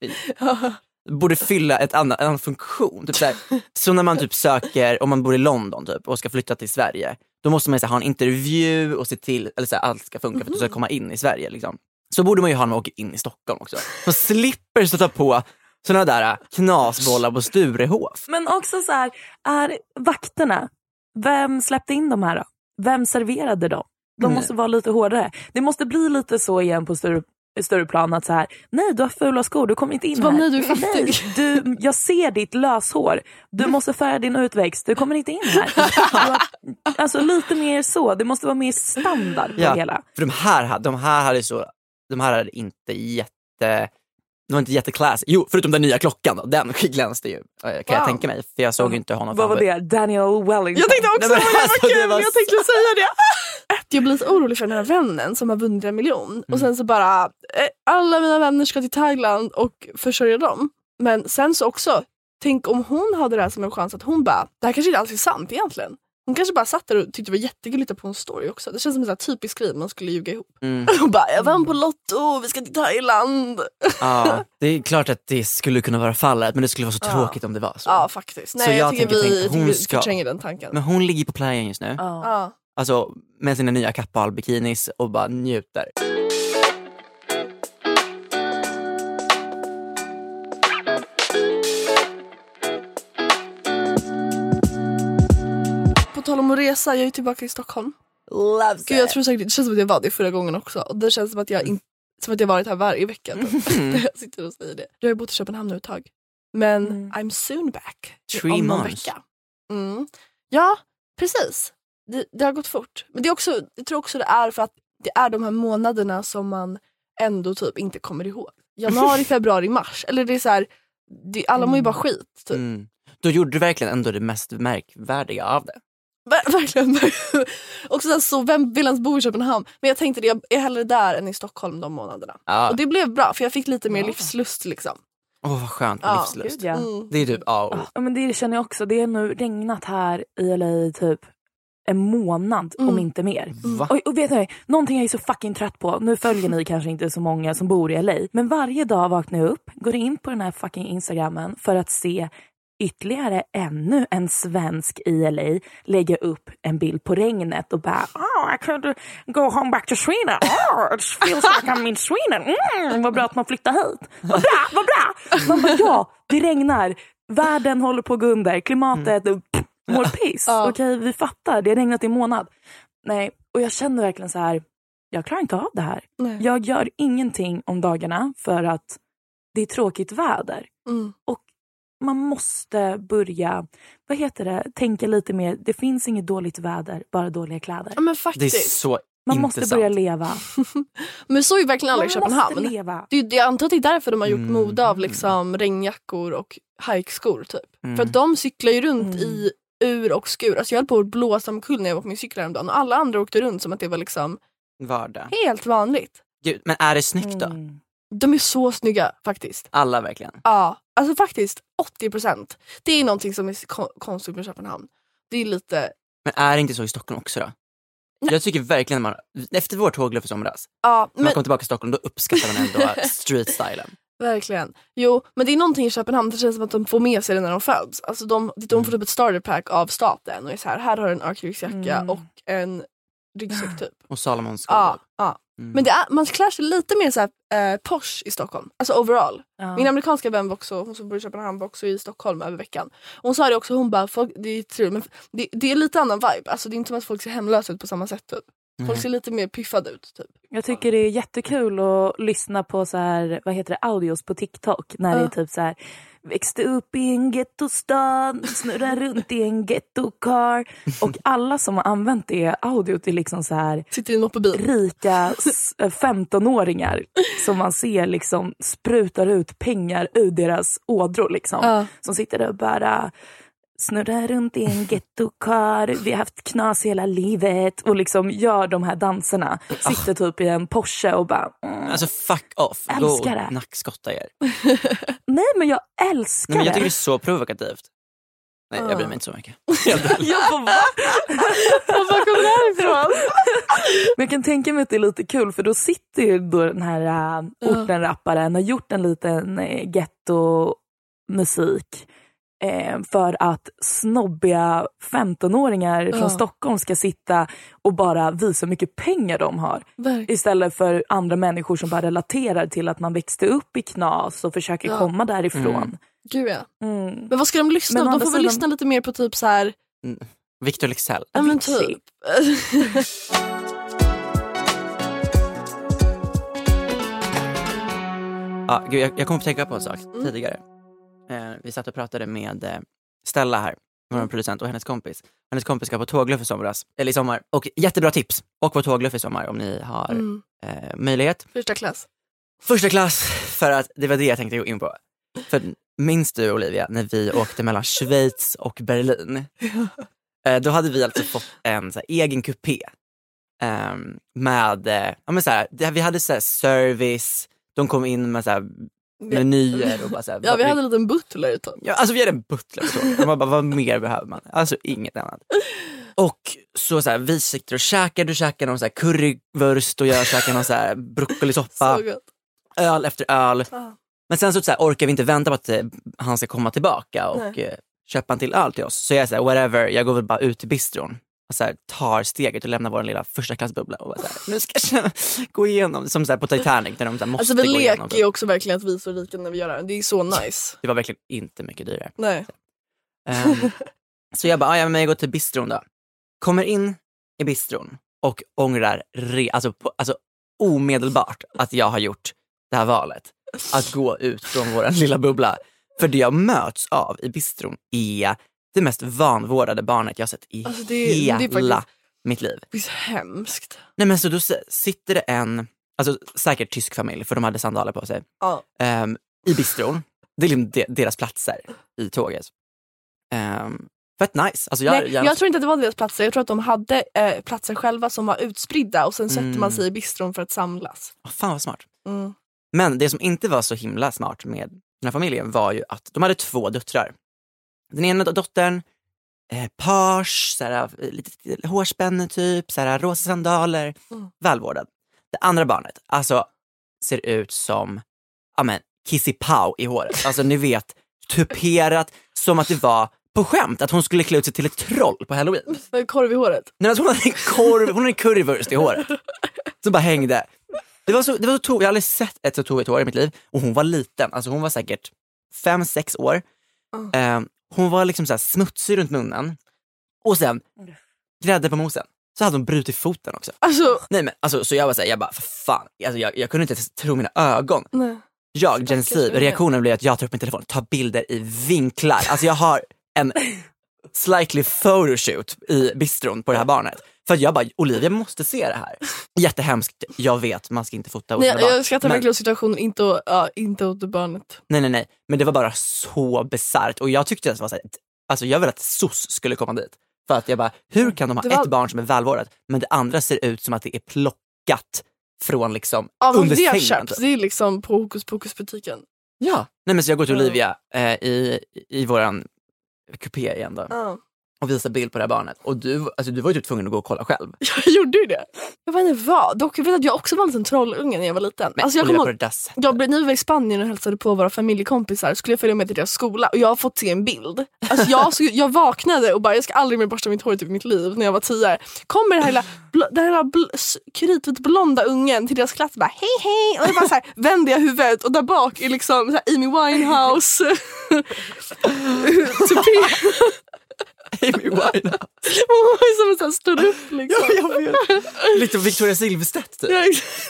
A: [LAUGHS] borde fylla ett annat, en annan funktion. Typ så, här, så när man typ söker, om man bor i London typ, och ska flytta till Sverige, då måste man så här, ha en intervju och se till, eller så här, allt ska funka för att du ska komma in i Sverige. Liksom. Så borde man ju ha när man åker in i Stockholm också. Man slipper stöta på sådana där knasbollar på Sturehof.
C: Men också så här, är vakterna, vem släppte in de här då? Vem serverade dem? De
A: Nej.
C: måste vara lite hårdare. Det måste bli lite så igen på större, större plan att så här, nej du har fula skor, du kommer inte in
B: Så bara,
C: här.
B: nej, du är fattig.
C: Nej, du, jag ser ditt löshår, du måste färga din utväxt, du kommer inte in här. Har, [LAUGHS] alltså lite mer så, det måste vara mer standard på
A: Ja.
C: det hela.
A: För de här, de här hade så, de här hade inte jätte, de var inte jätteclassy. Jo, förutom den nya klockan då, den glänste ju, eh, kan jag
B: Wow.
A: tänka mig. För jag såg ju inte honom
C: Vad var det? Daniel Wellington?
B: Jag tänkte också
A: Nej, men
B: det,
A: alltså,
B: vad
A: det
B: kul,
A: var
B: jag tänkte säga det. Jag blir så orolig för den här vännen som har vunnit en miljon
A: Mm.
B: och sen så bara, eh, alla mina vänner ska till Thailand och försörja dem. Men sen så också, tänk om hon hade det här som en chans att hon bara, det här kanske inte alls är sant egentligen. Hon kanske bara satt där och tyckte det var jättegulligt på en story också. Det känns som en sån här typisk grej man skulle ljuga ihop.
A: Mm. [LAUGHS]
B: Hon bara, jag vann på Lotto, vi ska till Thailand.
A: Ja, [LAUGHS] det är klart att det skulle kunna vara fallet, men det skulle vara så
B: Ja.
A: tråkigt om det var så.
B: Ja faktiskt. Nej,
A: Så
B: jag,
A: jag
B: tycker
A: tänker,
B: vi,
A: tänk,
B: jag tycker
A: hon
B: vi
A: ska-
B: förtränger den tanken.
A: Men hon ligger på playan just nu,
C: Ja.
A: Alltså med sina nya kappahl-bikinis och bara njuter.
B: På tal om att resa, jag är tillbaka i Stockholm.
A: Loves
B: Gud, jag tror säkert, det känns som att jag var det förra gången också. Och det känns som att jag, in, som att jag varit här varje vecka. [LAUGHS] [LAUGHS] När jag sitter och säger det. Jag har bott i Köpenhamn nu ett tag. Men
C: Mm.
B: I'm soon back.
A: Three
B: om någon
A: months.
B: vecka. Mm. Ja, precis. Det, det har gått fort. Men det är också, jag tror också det är för att det är de här månaderna som man ändå typ inte kommer ihåg. Januari, [LAUGHS] februari, mars. Eller det är så här, det, alla mår ju bara skit. Typ.
A: Mm. Då gjorde du verkligen ändå det mest märkvärdiga av det.
B: Ver- [LAUGHS] verkligen. också så, så vem vill ens bo i Köpenhamn? Men jag tänkte det, jag är hellre där än i Stockholm de månaderna.
A: Ja.
B: Och det blev bra för jag fick lite mer
C: Ja.
B: livslust liksom.
A: Åh vad skönt med
B: Ja,
A: livslust.
C: Gud, ja.
B: Mm.
A: Det är typ A och O.
C: Ja, men det känner jag också. Det har nu regnat här i LA i typ en månad om
B: Mm.
C: inte mer. Och, och vet ni, någonting jag är så fucking trött på. Nu följer ni kanske inte så många som bor i LA. Men varje dag vaknar jag upp, går in på den här fucking instagrammen för att se ytterligare ännu en svensk i LA lägga upp en bild på regnet och bara oh, I could go home back to Sweden. Oh, it feels like I'm in Sweden. Mm, vad bra att man flyttar hit. Vad bra, vad bra. Man bara, ja, det regnar. Världen håller på att gå under. Klimatet pff, mår [LAUGHS] piss.
B: Ja.
C: Okej, vi fattar. Det har regnat i en månad. Nej, och jag känner verkligen så här. Jag klarar inte av det här.
B: Nej.
C: Jag gör ingenting om dagarna för att det är tråkigt väder.
B: Mm.
C: Man måste börja, vad heter det, tänka lite mer. Det finns inget dåligt väder, bara dåliga kläder.
B: Ja men
A: Det är
B: faktiskt.
A: så
C: Man
A: inte
C: måste börja leva. [LAUGHS]
B: Men så är ju verkligen alla i
C: Man
B: Köpenhamn.
C: måste leva.
B: Det jag antar att det är därför de har gjort
A: Mm.
B: mode av liksom regnjackor och hajkskor typ.
A: Mm.
B: För att de cyklar ju runt
C: Mm.
B: i ur och skur. Alltså jag höll på att blåsa omkull när jag var på min cykel häromdagen och alla andra åkte runt som att det var liksom
A: Vardag.
B: helt vanligt.
A: Gud, men är det snyggt då?
C: Mm.
B: De är så snygga faktiskt.
A: Alla verkligen.
B: Ja, alltså faktiskt 80%. Det är någonting som är kon- konstigt med Köpenhamn. Det är lite,
A: Men är det inte så i Stockholm också då?
B: Nej.
A: Jag tycker verkligen man, efter vår tågluff i somras,
B: ja
A: när man kom tillbaka till Stockholm, då uppskattar man ändå [LAUGHS] street-stylen.
B: Verkligen. Jo men det är någonting i Köpenhamn, det känns som att de får med sig det när de föds. Alltså de, de får typ ett starter pack av staten och är så här, här har du en Arc'teryx-jacka
C: Mm.
B: och en ryggsäck [GASPS] typ.
A: Och Salomons skor.
B: Ja, ja.
A: Mm.
B: Men det är, man klär sig lite mer så här, eh, posh i Stockholm. Alltså overall.
C: Ja.
B: Min amerikanska vän var också, hon som bor i Köpenhamn var också i Stockholm över veckan. Hon sa det också, hon bara, folk, det, är true, men det, det är lite annan vibe. Alltså, det är inte som att folk ser hemlösa ut på samma sätt. Typ. Folk
A: Nej.
B: ser lite mer piffade ut. Typ.
C: Jag tycker det är jättekul att lyssna på så här, vad heter det, audios på TikTok. När det är typ så här, växte upp i en gettostad, snurrar runt i en gettocar. Och [LAUGHS] alla som har använt det audiot är liksom så här
B: Sitter i en moppebil.
C: rika [LAUGHS] s- eh, 15-åringar som man ser liksom sprutar ut pengar ur deras ådror. Liksom.
B: Ja.
C: Som sitter där och bara snurrar runt i en gettokar, vi har haft knas hela livet och liksom gör de här danserna. Sitter typ i en Porsche och bara mm,
A: Alltså fuck off, gå
C: Älskar det.
A: och nackskotta er. [LAUGHS]
C: nej men jag älskar
A: Nej, men jag tycker det är så provokativt. Nej jag bryr mig inte så mycket. [LAUGHS]
C: Jag bara, va?
B: Var kom det här ifrån?
C: Men jag kan tänka mig att det är lite kul för då sitter ju då den här uh, ortenrapparen har gjort en liten uh, getto-musik eh, för att snobbiga 15-åringar
B: Ja.
C: från Stockholm ska sitta och bara visa hur mycket pengar de har.
B: Verkligen.
C: Istället för andra människor som bara relaterar till att man växte upp i knas och försöker
B: Ja.
C: komma därifrån.
B: Gud ja.
C: Mm.
B: Men vad ska de lyssna på? De får väl lyssna lite mer på typ så här.
A: Victor Leksell.
B: Ja men typ. [LAUGHS]
A: Ja, gud, jag, jag kom att tänka på en sak
B: Mm.
A: tidigare. Eh, vi satt och pratade med eh, Stella här, vår
B: Mm.
A: producent och hennes kompis. Hennes kompis ska på tågluff i somras, eller i sommar. Och jättebra tips! Och på tågluff i sommar om ni har
B: mm.
A: eh, möjlighet.
B: Första klass.
A: Första klass, för att det var det jag tänkte gå in på. För minns du Olivia, när vi åkte mellan [LAUGHS] Schweiz och Berlin? Eh, då hade vi alltså fått en så här, egen kupé. ehm, med, eh, ja men så här, vi hade så här, service, de kom in med så här, menyer och bara så här,
B: Ja vi hade en liten butler typ.
A: Ja, alltså vi hade en butler på tåget. De bara, vad mer behöver man? Alltså inget annat. Och så, så här, vi sitter och käkar, du käkar någon så här currywurst och jag käkar någon så här broccolisoppa,
B: Så gott.
A: öl efter öl.
B: Ja.
A: Men sen så, så här, orkar vi inte vänta på att eh, han ska komma tillbaka och
B: Nej.
A: eh, köpa en till öl till oss. Så jag säger whatever, jag går väl bara ut till bistron så här, tar steget och lämnar vår lilla första klassbubbla och bara så här, nu ska jag gå igenom, som så här, på Titanic när de så här, måste
B: Alltså vi
A: gå igenom.
B: leker ju också verkligen att vi är så rika när vi gör det här. Det är så nice.
A: Det var verkligen inte mycket dyrare.
B: Nej.
A: Ehm, [LAUGHS] så jag bara, "Ah, ja, men jag går till bistron då. Kommer in i bistron och ångrar re- alltså, på, alltså omedelbart att jag har gjort det här valet. Att gå ut från vår lilla bubbla. För det jag möts av i bistron är det mest vanvårdade barnet jag sett i
B: Alltså, det är- det
A: hela
B: faktiskt-
A: mitt liv.
B: Så hemskt.
A: Nej men så då sitter det en, alltså säkert tysk familj för de hade sandaler på sig,
B: Ja.
A: ehm, i bistron. Det är liksom de, deras platser i tåget. Um, fett nice. Alltså jag,
B: Nej,
A: jag,
B: jag tror inte att det var deras platser. Jag tror att de hade eh, platser själva som var utspridda och sen sätter
A: Mm.
B: man sig i bistron för att samlas.
A: Åh, fan vad smart.
B: Mm.
A: Men det som inte var så himla smart med den här familjen var ju att de hade två döttrar. Den ena dottern, eh, page, såhär, lite hårspänne typ, såhär, rosa sandaler,
B: Mm.
A: välvårdad. Det andra barnet, alltså ser ut som, ja men, Kissy Pau i håret. Alltså ni vet, [LAUGHS] tuperat som att det var på skämt att hon skulle klä ut sig till ett troll på halloween. [LAUGHS]
B: Med korv i håret.
A: Nej, alltså hon hade en korv, hon hade en currywurst i håret. [LAUGHS] Som bara hängde. Det var så, det var så tog, jag har aldrig sett ett så tovigt hår i mitt liv. Och hon var liten, alltså hon var säkert fem, sex år. Eh, hon var liksom så här smutsig runt munnen. Och sen, grädde på mosen, så hade hon brutit foten också.
B: Alltså,
A: Nej men alltså, så jag var såhär, jag bara, för fan. Alltså, jag, jag kunde inte ens tro mina ögon.
B: nej.
A: Jag,
B: unge.
A: reaktionen blev att jag tar upp min telefon, tar bilder i vinklar. Alltså jag har en [LAUGHS] slightly photoshoot i bistron på det här barnet. För jag bara, Olivia måste se det här. Jättehemskt, jag vet, man ska inte fota
B: Nej,
A: barn.
B: jag skrattar verkligen åt situationen, inte, ja, inte åt barnet.
A: Nej nej nej, men det var bara så bisarrt och jag tyckte att det var så här, alltså jag vill att SOS skulle komma dit. För att jag bara, hur kan de ha
B: var-
A: ett barn som är välvårdat men det andra ser ut som att det är plockat från liksom
B: Ja,
A: under sängen.
B: köpt,
A: typ.
B: det är liksom på hokus pokus butiken.
A: Ja. Nej men så jag går till. Olivia eh, i, i våran kupé igen då
B: Ja.
A: Och visar bild på det här barnet och du, alltså, du var ju typ tvungen att gå och kolla själv. [LAUGHS]
B: Jag gjorde ju det. Jag vet inte vad, dock jag vet att jag också var en liten trollunge när jag var liten.
A: Men
B: alltså, jag
A: på
B: ihåg,
A: det
B: jag, blev- när vi var i Spanien och hälsade på våra familjekompisar skulle jag följa med till deras skola och jag har fått se en bild. Alltså jag, så, jag vaknade och bara jag ska aldrig mer borsta mitt hår i typ mitt liv när jag var tio. Kommer den här lilla, den här lilla blonda ungen till deras klass och bara hej hej och jag bara så här, [LAUGHS] vänder jag huvudet och där bak är liksom så här Amy Winehouse [LAUGHS] tupé.
A: Amy Winehouse. [LAUGHS]
B: Hon var ju som en sån här stod upp liksom.
A: jag vet. Lite Victoria Silvstedt typ.
B: Ja.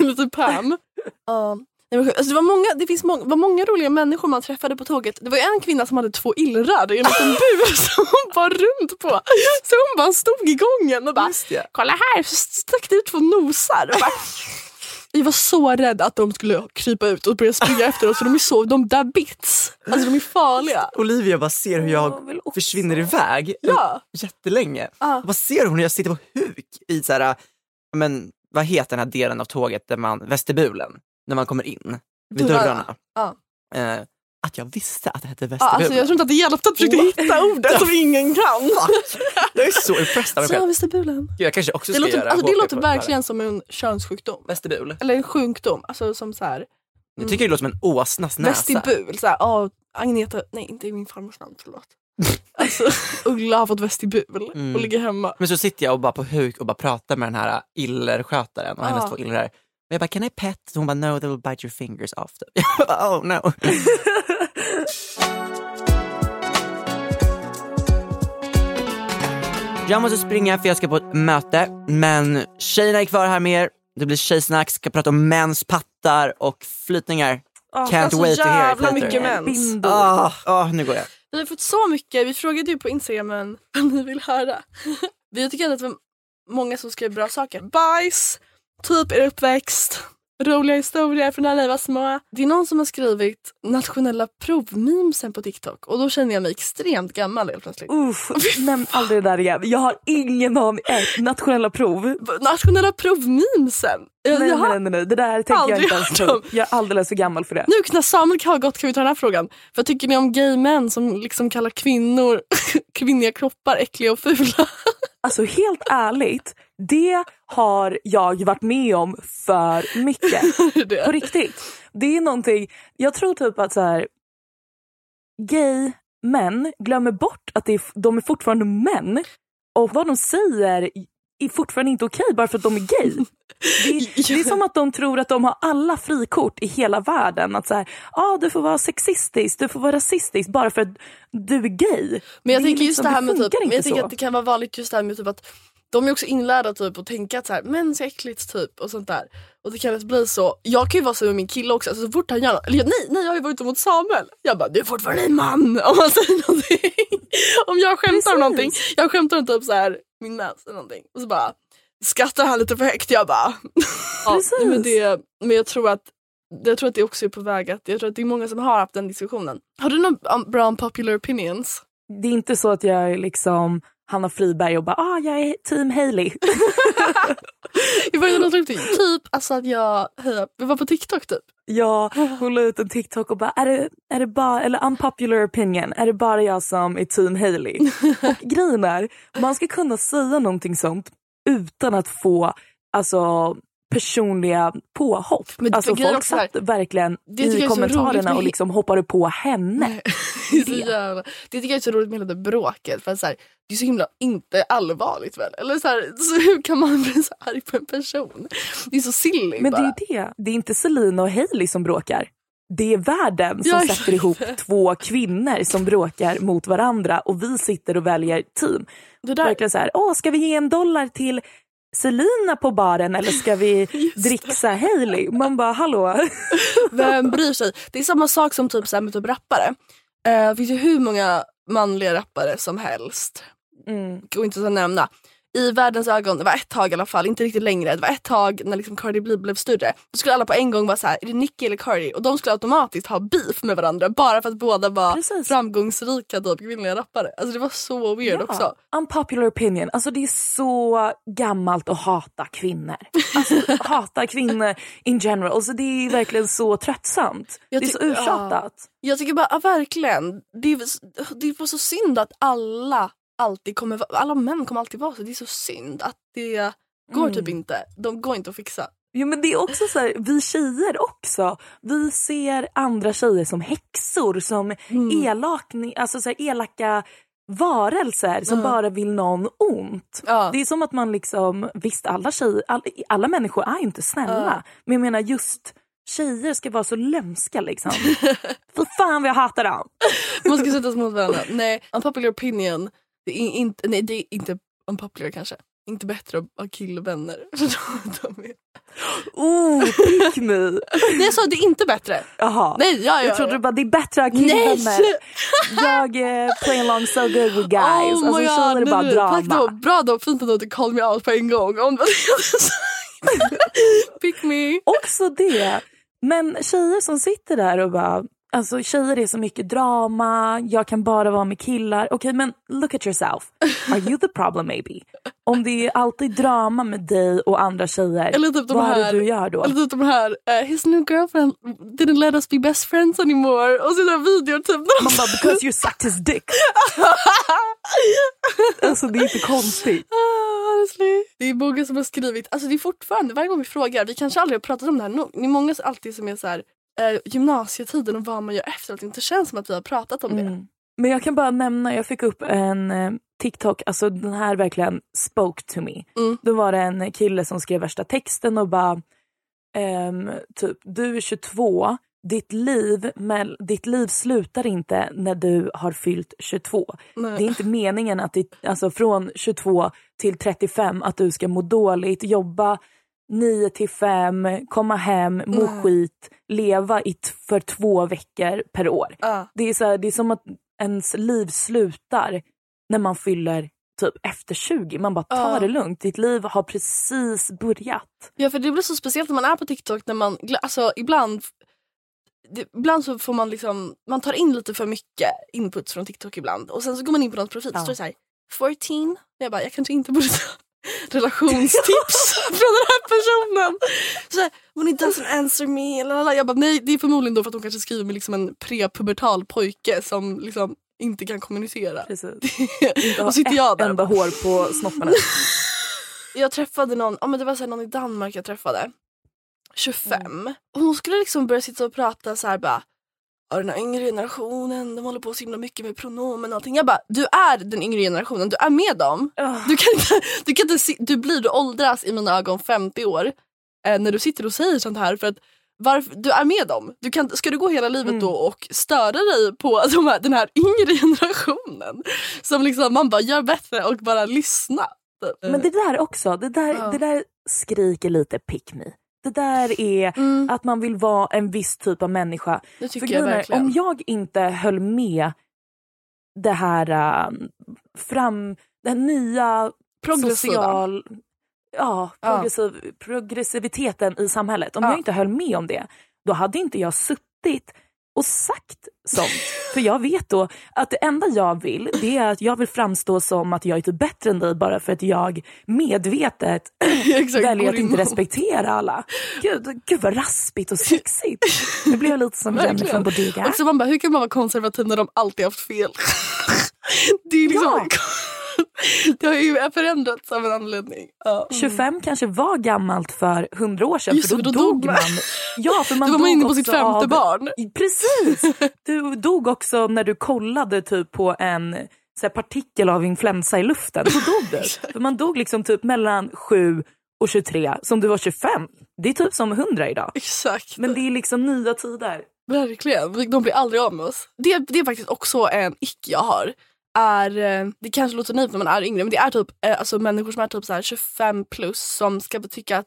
B: Lite Pam. [LAUGHS] Ja. Sjukt. alltså, det var många, det finns många, var många roliga människor man träffade på tåget. Det var en kvinna som hade två illrar i en liten [LAUGHS] bur som hon bar runt på. Så hon bara stod i gången och bara. “kolla här” så stack det ut två nosar. Jag var så rädd att de skulle krypa ut och börja springa [LAUGHS] efter oss för de är så, de där bits. Alltså de är farliga.
A: Olivia bara ser hur
C: Jag
A: jag försvinner iväg
B: Ja.
A: jättelänge. Jag bara ser hon hur jag sitter på huk i så här, men vad heter den här delen av tåget där man, vestibulen, när man kommer in vid
B: Dörrarna.
A: dörrarna.
B: Ja.
A: Eh, att jag visste att det hette
B: Ja,
A: vestibulen.
B: alltså, jag tror inte att det hjälpte att försöka hitta ordet som ingen kan. [LAUGHS]
A: jag är så impressed av mig
B: Så
A: själv. Jag kanske också
B: Det
A: ska
B: låter,
A: göra
B: alltså, det låter verkligen som en könssjukdom.
A: Vestibul.
B: Eller en sjukdom. Alltså som så här,
A: Jag tycker det låter som en åsnas näsa.
B: vestibul. Så här, oh, Agneta, nej inte min farmors namn, förlåt. [LAUGHS] Alltså, Uggla har fått vestibul
A: Mm.
B: och ligger hemma.
A: Men så sitter jag och bara på huk och bara pratar med den här illerskötaren och hennes
B: Ja.
A: två illrar. Jag bara, can I pet? Så hon bara, no they will bite your fingers off. [LAUGHS] Jag bara, oh no. Jag måste springa för jag ska på ett möte, men tjejerna är kvar här med er. Det blir tjejsnack, ska prata om mäns pattar och flytningar.
C: Ah,
A: Can't
B: alltså
A: wait to hear it
B: jävla
A: later.
B: mycket mens.
A: Ah, ah, nu går jag.
B: Vi har fått så mycket, vi frågade ju på instagramen vad ni vill höra. Vi tycker att det var många som skrev bra saker. Bajs, typ er uppväxt, roliga historier från när ni var små. Det är någon som har skrivit nationella provmemesen på TikTok och då känner jag mig extremt gammal helt plötsligt.
C: Uff, [LAUGHS] nämn aldrig det där igen. Jag har ingen aning. Äh, nationella prov.
B: Nationella provmemesen! Jag,
C: Nej,
B: har
C: nej, nej, nej. Det där tänker jag inte ens på. Jag är alldeles för gammal för det.
B: Nu när Samuel har gått kan vi ta den här frågan. Vad tycker ni om gay män som liksom kallar kvinnor, [LAUGHS] kvinnliga kroppar äckliga och fula? [LAUGHS]
C: Alltså helt ärligt, det har jag varit med om för mycket. [LAUGHS]
B: Det.
C: På riktigt. Det är någonting, jag tror typ att så här, gay män glömmer bort att det är, de är fortfarande män och vad de säger är fortfarande inte okej bara för att de är gay. Det är, [LAUGHS] det är som att de tror att de har alla frikort i hela världen. Att så här, ah, du får vara sexistisk, du får vara rasistisk bara för att du är gay.
B: Men jag
C: Det
B: tänker just
C: liksom-
B: det här med typ, jag tänker
C: så.
B: att det kan vara vanligt just det här med typ att de är också inlärda typ att tänka att så här, män så äckligt typ och sånt där. Och det kan lätt bli så. Jag kan ju vara så med min kille också, alltså, så fort han gör något, eller nej, nej jag har ju varit mot Samuel. Jag bara, du är fortfarande en man [LAUGHS] om man säger någonting. om jag skämtar om någonting, jag skämtar om typ så här min näs eller någonting och så bara skrattar han lite för högt. Jag bara, [LAUGHS] ja, men, det, men jag tror att jag tror att det också är på väg att, jag tror att det är många som har haft den diskussionen. Har du några um, bra unpopular opinions?
C: Det är inte så att jag är liksom Hanna Friberg och bara ah, jag är team Hailey.
B: Början av typ, typ alltså att jag, vi var på TikTok typ.
C: Jag hon la ut en TikTok och bara är det, är det bara, eller unpopular opinion, är det bara jag som är team Hailey? [LAUGHS] och grejen är, man ska kunna säga någonting sånt utan att få alltså personliga påhopp.
B: Men
C: alltså folk
B: också
C: satt verkligen
B: Det jag
C: i
B: är
C: kommentarerna
B: med-
C: och liksom hoppade på henne. [LAUGHS]
B: Det, är jävla, det tycker jag är så roligt med hela det bråket. För så här, det är så himla inte allvarligt väl? Eller så, här, så hur kan man [LAUGHS] bli så arg på en person? Det är så silly
C: Men det
B: bara.
C: är ju det, det är inte Selina och Hailey som bråkar. Det är världen som
B: Ja,
C: sätter ihop två kvinnor som bråkar mot varandra och vi sitter och väljer team.
B: det där,
C: Verkligen så här, åh ska vi ge en dollar till Selina på baren eller ska vi [LAUGHS] dricksa Hailey? Man bara hallå? [LAUGHS]
B: Vem bryr sig? Det är samma sak som typ, så här, med typ rappare. Uh, det finns ju hur många manliga rappare som helst.
C: Mm.
B: Går inte att nämna. I världens ögon, det var ett tag i alla fall, inte riktigt längre. Det var ett tag när liksom Cardi B blev större. Då skulle alla på en gång vara så här, är det Nicki eller Cardi? Och de skulle automatiskt ha beef med varandra bara för att båda var
C: Precis.
B: framgångsrika typ, kvinnliga rappare. Alltså det var så weird också.
C: Unpopular opinion, alltså det är så gammalt att hata kvinnor. Alltså [LAUGHS] hata kvinnor in general, alltså det är verkligen så tröttsamt.
B: Jag
C: det är så
B: ty-
C: uttjatat.
B: Jag tycker bara, ja, verkligen. Det är, det bara så synd att alla alltid kommer alla män kommer alltid vara så. Det är så synd att det går
C: Mm.
B: typ inte. De går inte att fixa.
C: Jo men det är också så här, vi tjejer också. Vi ser andra tjejer som häxor, som
B: Mm.
C: elak, alltså så här, elaka varelser som bara vill någon ont.
B: Ja.
C: Det är som att man liksom, visst alla tjejer, all, alla människor är inte snälla. Men jag menar just tjejer ska vara så lömska liksom. [LAUGHS] För fan vad jag hatar dem.
B: Man ska sätta sig mot varandra. Nej, unpopular opinion. Det är inte, nej, det är inte unpopular kanske. Inte bättre att ha killvänner. [LAUGHS] De är...
C: Oh, pick me. [LAUGHS]
B: Nej jag sa det är inte bättre.
C: Jaha.
B: Nej, ja, ja,
C: Jag trodde du bara det är bättre att ha killvänner. Jag eh, play along so good with guys.
B: Oh
C: alltså tjejer är bara
B: nej, Tack då,
C: drama.
B: bra då, fint att du inte call me out på en gång. [LAUGHS] Pick me.
C: Också det. Men tjejer som sitter där och bara, alltså tjejer är så mycket drama, jag kan bara vara med killar. Okej men look at yourself. Are you the problem maybe? Om det är alltid drama med dig och andra tjejer,
B: Eller typ de
C: vad är
B: här,
C: det du gör då?
B: Eller typ de här, uh, his new girlfriend didn't let us be best friends anymore. Och där videor typ.
C: Man bara because you sucked his dick. [LAUGHS] alltså det är inte konstigt.
B: Ah, honestly. Det är många som har skrivit, alltså det är fortfarande varje gång vi frågar, vi kanske aldrig har pratat om det här nog. Det är många alltid som är så här, eh, gymnasietiden och vad man gör efteråt. Det inte känns som att vi har pratat om det.
C: Mm. Men jag kan bara nämna, jag fick upp en eh, TikTok, alltså den här verkligen spoke to me.
B: Mm.
C: Då var det en kille som skrev värsta texten och bara ehm, typ du är 22, ditt liv, men ditt liv slutar inte när du har fyllt 22.
B: Nej.
C: Det är inte meningen att det, alltså från 22 till 35 att du ska må dåligt, jobba 9 till 5, komma hem, må
B: Mm.
C: skit, leva i för två veckor per år.
B: Ja.
C: Det är, så här, det är som att ens liv slutar när man fyller typ efter 20. Man bara ta
B: Ja.
C: det lugnt, ditt liv har precis börjat.
B: Ja för det blir så speciellt när man är på TikTok när man, alltså ibland det, ibland så får man liksom, man tar in lite för mycket input från TikTok ibland och sen så går man in på någons profil
C: Ja.
B: så står det såhär 14. Jag bara jag kanske inte borde ta relationstips [LAUGHS] [LAUGHS] från den här personen. Så här, when it doesn't answer me. Lalala. Jag bara nej det är förmodligen då för att hon kanske skriver med liksom en prepubertal pojke som liksom inte kan kommunicera.
C: Precis. [LAUGHS] Inte
B: sitter jag
C: ett
B: där
C: enda hår på snopparna.
B: jag träffade någon, ja men det var så någon i Danmark jag träffade. 25. Och hon skulle liksom börja sitta och prata så här bara Ja, den här yngre generationen, de håller på så himla mycket med pronomen och allting. Jag bara, du är den yngre generationen, du är med dem. Du kan inte, du kan inte se, du blir, du åldras i mina ögon 50 år eh, när du sitter och säger sånt här för att varför, du är med dem. Du kan, ska du gå hela livet då och störa dig på [LAUGHS] de här, den här yngre generationen? Som liksom man bara gör bättre och bara lyssna. Typ.
C: Men det där också, det där,
B: Ja.
C: det där skriker lite pick me. Det där är
B: Mm.
C: att man vill vara en viss typ av människa.
B: Det
C: För
B: tycker jag
C: grejen är,
B: verkligen.
C: om jag inte höll med det här äh, fram, den nya
B: Progressiva.
C: social, ja,
B: Ja.
C: progressiv, progressiviteten i samhället. Om
B: Ja.
C: jag inte höll med om det, då hade inte jag suttit och sagt sånt. För jag vet då att det enda jag vill, det är att jag vill framstå som att jag är typ bättre än dig bara för att jag medvetet [CLEARS THROAT]
B: Exakt,
C: väljer att inte respektera alla. Gud, gud vad raspigt och sexigt. [LAUGHS] Nu blir jag lite som Jenny
B: Verkligen.
C: från Bodega.
B: Och så man bara, hur kan man vara konservativ när de alltid haft fel? [LAUGHS] det är liksom... det har ju förändrats av en anledning. Ja.
C: 25 kanske var gammalt för 100 år sedan
B: Just
C: för då,
B: då dog man.
C: man. [LAUGHS] Ja, för man
B: Då var man inne på sitt femte
C: av-
B: barn.
C: Precis! Du dog också när du kollade typ på en så här, partikel av influensa i luften. Då dog du. [LAUGHS] För man dog liksom typ mellan 7 och 23 som du var 25. Det är typ som 100 idag.
B: Exakt.
C: Men det är liksom nya tider.
B: Verkligen. De blir aldrig av med oss. Det, det är faktiskt också en ick jag har. Är, eh, det kanske låter naivt när man är yngre men det är typ eh, alltså människor som är typ så här 25 plus som ska tycka att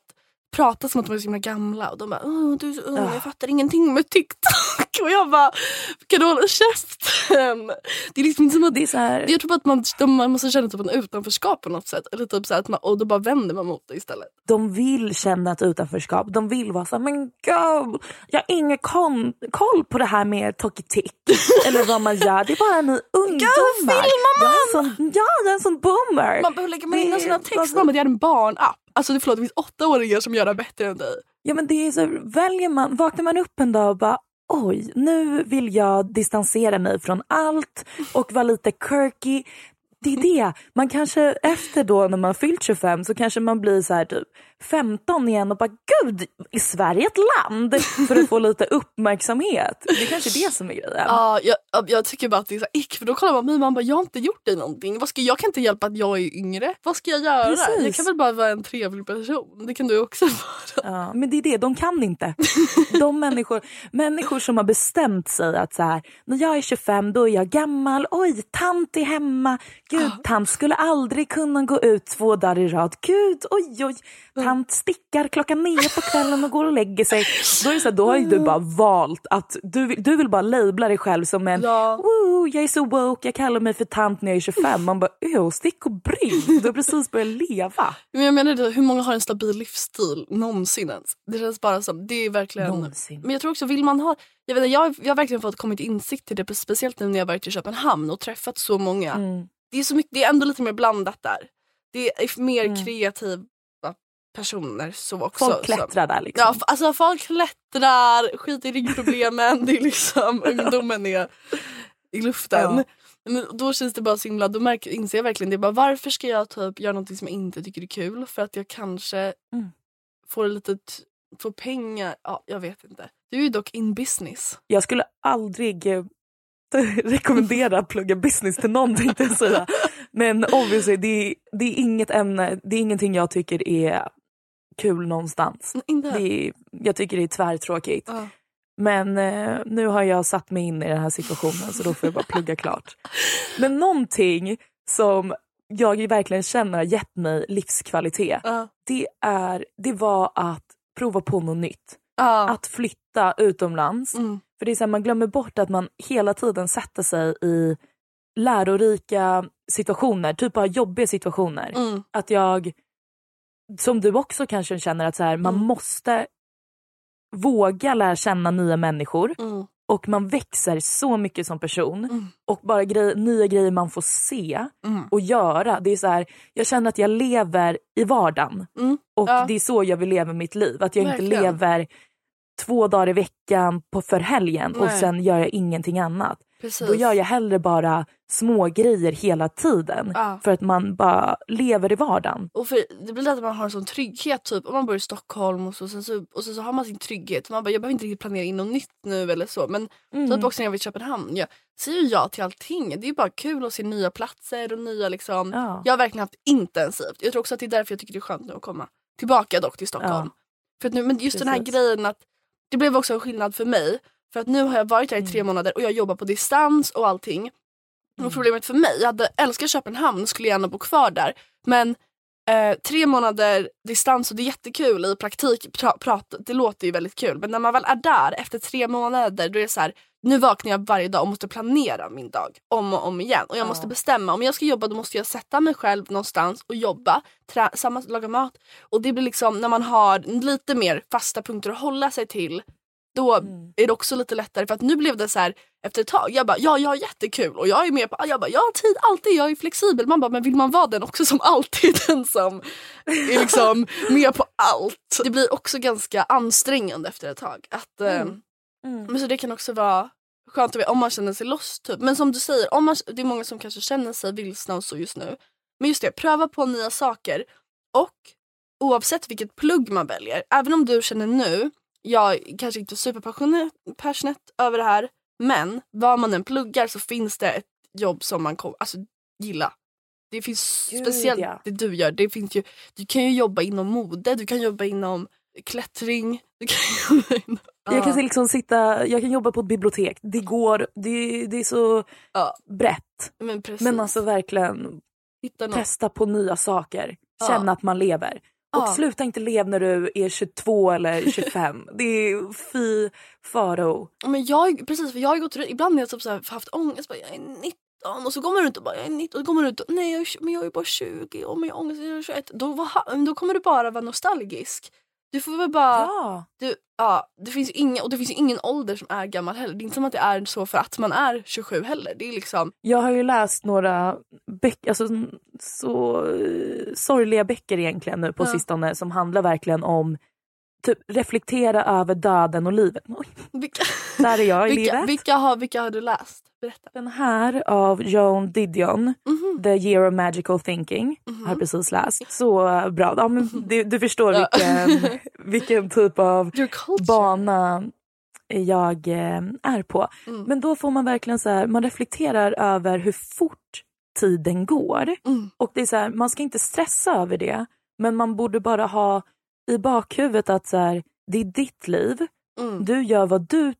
B: prata som att de är så himla gamla och de bara du är så ung,
C: Ah.
B: jag fattar ingenting med TikTok [LAUGHS] och jag bara kan du hålla käften? Det är liksom inte som att
C: Det är så här,
B: jag tror bara att man, de, man måste känna typ en utanförskap på något sätt eller typ så här att man, och då bara vänder man mot det istället.
C: de vill känna ett utanförskap. De vill vara så här, men gud, jag har ingen kon- koll på det här med Tokitik. [LAUGHS] Eller vad man gör. Det är bara ni ungdomar.
B: filmar
C: Jag är en sån, ja, jag är en sån boomer.
B: Man behöver lägga med in
C: Det-
B: sina text,
C: alltså-
B: mamma det är en barnapp. Alltså det, förlåt, det finns åttaåringar som gör det bättre än dig.
C: Ja, men det är så, väljer man, vaknar man upp en dag och bara oj, nu vill jag distansera mig från allt och vara lite quirky. Det är det. Man kanske efter då när man fyllt 25 så kanske man blir så här typ 15 igen och bara gud, är Sverige ett land? [LAUGHS] För att få lite uppmärksamhet. Det är kanske det som är grejen.
B: Ja, jag, jag tycker bara att det är så ick för då kollar man på mig och man bara jag har inte gjort dig någonting. Vad ska, jag kan inte hjälpa att jag är yngre. Vad ska jag göra?
C: Precis.
B: Jag kan väl bara vara en trevlig person. Det kan du också [LAUGHS] vara.
C: Ja, men det är det, de kan inte. [LAUGHS] De människor, människor som har bestämt sig att så här, när jag är 25 då är jag gammal, oj tant är hemma, gud tant skulle aldrig kunna gå ut två dagar i rad, gud oj oj, tant stickar klockan nio på kvällen och går och lägger sig. Då, är det så här, då har ju du bara valt att du, du vill bara labla dig själv som en,
B: Ja.
C: woo, jag är så woke, jag kallar mig för tant när jag är 25. Man bara, öh, stick och brinn, du har precis börjat leva.
B: Men jag menar det, hur många har en stabil livsstil någonsin ens? Det känns bara som, det är verkligen.
C: Någonsin.
B: Men jag tror också, vill man ha, jag, vet, inte, jag, jag har verkligen fått kommit insikt till det, speciellt nu när jag varit i Köpenhamn och träffat så många.
C: Mm.
B: Det är, så mycket, det är ändå lite mer blandat där. Det är mer
C: Mm.
B: kreativa personer så också.
C: Folk klättrar där liksom.
B: Ja, alltså folk klättrar, skiter i ryggproblemen. [LAUGHS] det är liksom, ungdomen är i luften.
C: Ja.
B: Men då känns det bara så himla, då märker, inser jag verkligen det. Bara, varför ska jag typ göra något som jag inte tycker är kul? För att jag kanske
C: Mm.
B: får lite får pengar. Ja, jag vet inte. Du är dock in business.
C: Jag skulle aldrig eh, [LAUGHS] rekommendera att plugga business till någon tänkte jag säga. [LAUGHS] Men obviously det är, det är inget ämne, det är ingenting jag tycker är kul någonstans.
B: Inte.
C: Det är, jag tycker det är tvärtråkigt.
B: Ja.
C: Men eh, nu har jag satt mig in i den här situationen så då får jag bara plugga klart. [LAUGHS] Men någonting som jag verkligen känner har gett mig livskvalitet.
B: Ja.
C: Det, är, det var att prova på något nytt.
B: Ja.
C: Att flytta utomlands.
B: Mm.
C: För det är så här, man glömmer bort att man hela tiden sätter sig i lärorika situationer, typ av jobbiga situationer.
B: Mm.
C: Att jag, som du också kanske känner, att så här, man
B: Mm.
C: måste våga lära känna nya människor
B: Mm.
C: och man växer så mycket som person.
B: Mm.
C: Och bara grej, nya grejer man får se
B: Mm.
C: och göra. Det är så här, jag känner att jag lever i vardagen.
B: Mm.
C: Och
B: Ja.
C: det är så jag vill leva mitt liv. Att jag inte
B: Verkligen.
C: lever två dagar i veckan på för helgen och
B: Nej.
C: sen gör jag ingenting annat.
B: Precis.
C: Då gör jag hellre bara små grejer hela tiden.
B: Ja.
C: För att man bara lever i vardagen.
B: Och för, det blir lätt att man har en sån trygghet typ om man bor i Stockholm och så, sen så, och så, så har man sin trygghet. Man bara, jag behöver inte riktigt planera in något nytt nu eller så. Men
C: Mm.
B: typ också när jag var i Köpenhamn. Jag säger ju ja till allting. Det är bara kul att se nya platser och nya liksom.
C: Ja.
B: Jag har verkligen haft intensivt. Jag tror också att det är därför jag tycker det är skönt nu att komma tillbaka dock till Stockholm. För att nu, men just den här
C: Precis.
B: grejen att det blev också en skillnad för mig. För att nu har jag varit här i tre
C: Mm.
B: månader och jag jobbar på distans och allting.
C: Mm.
B: Och problemet för mig, jag hade älskat Köpenhamn och skulle gärna bo kvar där. Men Eh, tre månader distans och det är jättekul i praktik. Pra, prat, det låter ju väldigt kul men när man väl är där efter tre månader då är det så här, nu vaknar jag varje dag och måste planera min dag om och om igen. Och jag måste bestämma, om jag ska jobba då måste jag sätta mig själv någonstans och jobba, trä, samma, laga mat. Och det blir liksom när man har lite mer fasta punkter att hålla sig till då är det också lite lättare för att nu blev det så här efter ett tag, jag bara ja jag har jättekul och jag är med på, jag bara jag har tid alltid, jag är flexibel. Man bara men vill man vara den också som [LAUGHS] alltid den som är liksom [LAUGHS] med på allt. Det blir också ganska ansträngande efter ett tag. Att, eh, Men så det kan också vara skönt att veta om man känner sig lost typ. Men som du säger, om man, det är många som kanske känner sig vilsna och så just nu. Men just det, pröva på nya saker. Och oavsett vilket plugg man väljer, även om du känner nu, jag är kanske inte superpassionate över det här, men vad man än pluggar så finns det ett jobb som man kommer alltså, gilla. Det finns
C: Gud,
B: speciellt
C: ja.
B: det du gör. Det finns ju, du kan ju jobba inom mode, du kan jobba inom klättring. Du kan [LAUGHS] jobba inom,
C: Jag kan liksom sitta, jag kan jobba på ett bibliotek. Det går, det, det är så
B: Ja.
C: brett.
B: men precis.
C: Men alltså verkligen testa på nya saker.
B: Ja.
C: Känna att man lever. Och
B: Ja.
C: sluta inte leva när du är 22 eller [LAUGHS] 25. det är fy faro.
B: Men jag, precis, för jag har gått ibland när jag typ så här haft ångest, bara, jag är 19 och så kommer du runt och bara jag är 19 och så kommer du runt och nej jag är, men jag är bara 20 och men jag har ångest, jag är 21. Då, var, då kommer du bara vara nostalgisk. Du får väl bara,
C: Ja.
B: du, ja, det finns inga, och det finns ingen ålder som är gammal heller. Det är inte som att det är så för att man är 27 heller. Det är liksom,
C: Jag har ju läst några böcker, alltså så eh, sorgliga böcker egentligen nu på
B: Ja.
C: sistone som handlar verkligen om typ reflektera över döden och livet.
B: Vilka,
C: där är jag i
B: vilka,
C: livet.
B: vilka, har, vilka har du läst? Berätta.
C: Den här av Joan Didion,
B: Mhm.
C: The Year of Magical Thinking, har jag precis läst. Så bra. Ja, men du, du förstår vilken, [LAUGHS] vilken typ av bana jag eh, är på.
B: Mm.
C: Men då får man verkligen så här, man reflekterar över hur fort tiden går.
B: Mm.
C: Och det är så här, man ska inte stressa över det, men man borde bara ha i bakhuvudet att så här, det är ditt liv,
B: Mm.
C: du gör vad du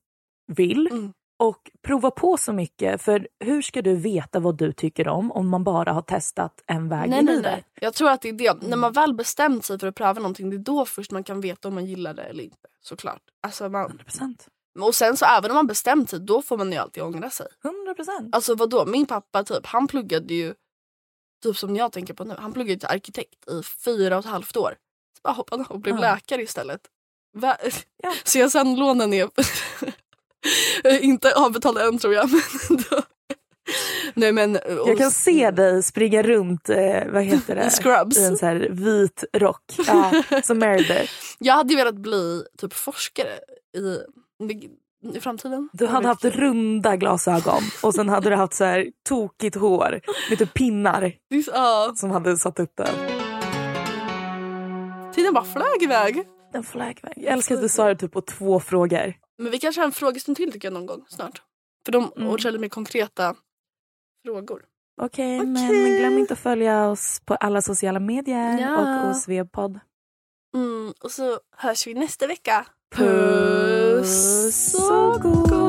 C: vill
B: Mm.
C: Och prova på så mycket. För hur ska du veta vad du tycker om om man bara har testat en väg
B: Nej,
C: i
B: nej,
C: livet?
B: nej. Jag tror att det är det. När man väl bestämt sig för att pröva någonting, det är då först man kan veta om man gillar det eller inte. Såklart. Alltså man,
C: 100%.
B: och sen så även om man bestämt sig, då får man ju alltid ångra sig.
C: 100%.
B: Alltså vadå, min pappa typ, han pluggade ju, typ som jag tänker på nu, han pluggade till arkitekt i fyra och ett halvt år. Så bara hoppade han och blev
C: Ja.
B: läkare istället. Va?
C: Ja. [LAUGHS]
B: CSN-lånen är [LAUGHS] [LAUGHS] inte avbetalda än tror jag. [LAUGHS] Men. Nej men...
C: Jag kan se dig springa runt, eh, vad heter det? [LAUGHS]
B: Scrubs.
C: I en så här vit rock. Ja, som Meredith.
B: Jag hade ju velat bli typ forskare i, i framtiden.
C: Du hade haft runda glasögon och sen hade du haft så här tokigt hår med typ pinnar
B: Ja,
C: som hade satt upp den.
B: tiden bara flög iväg.
C: En flagväg. Jag älskar att du sa det typ på två frågor.
B: Men vi kanske har en frågestund till tycker jag någon gång snart. För de
C: Mm.
B: lite mer konkreta frågor.
C: Okej,
B: Okej.
C: men glöm inte att följa oss på alla sociala medier
B: Ja.
C: och hos Vebpodd.
B: Mm, och så hörs vi nästa vecka.
C: Puss och gos!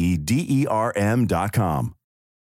D: E E D E R M dot com.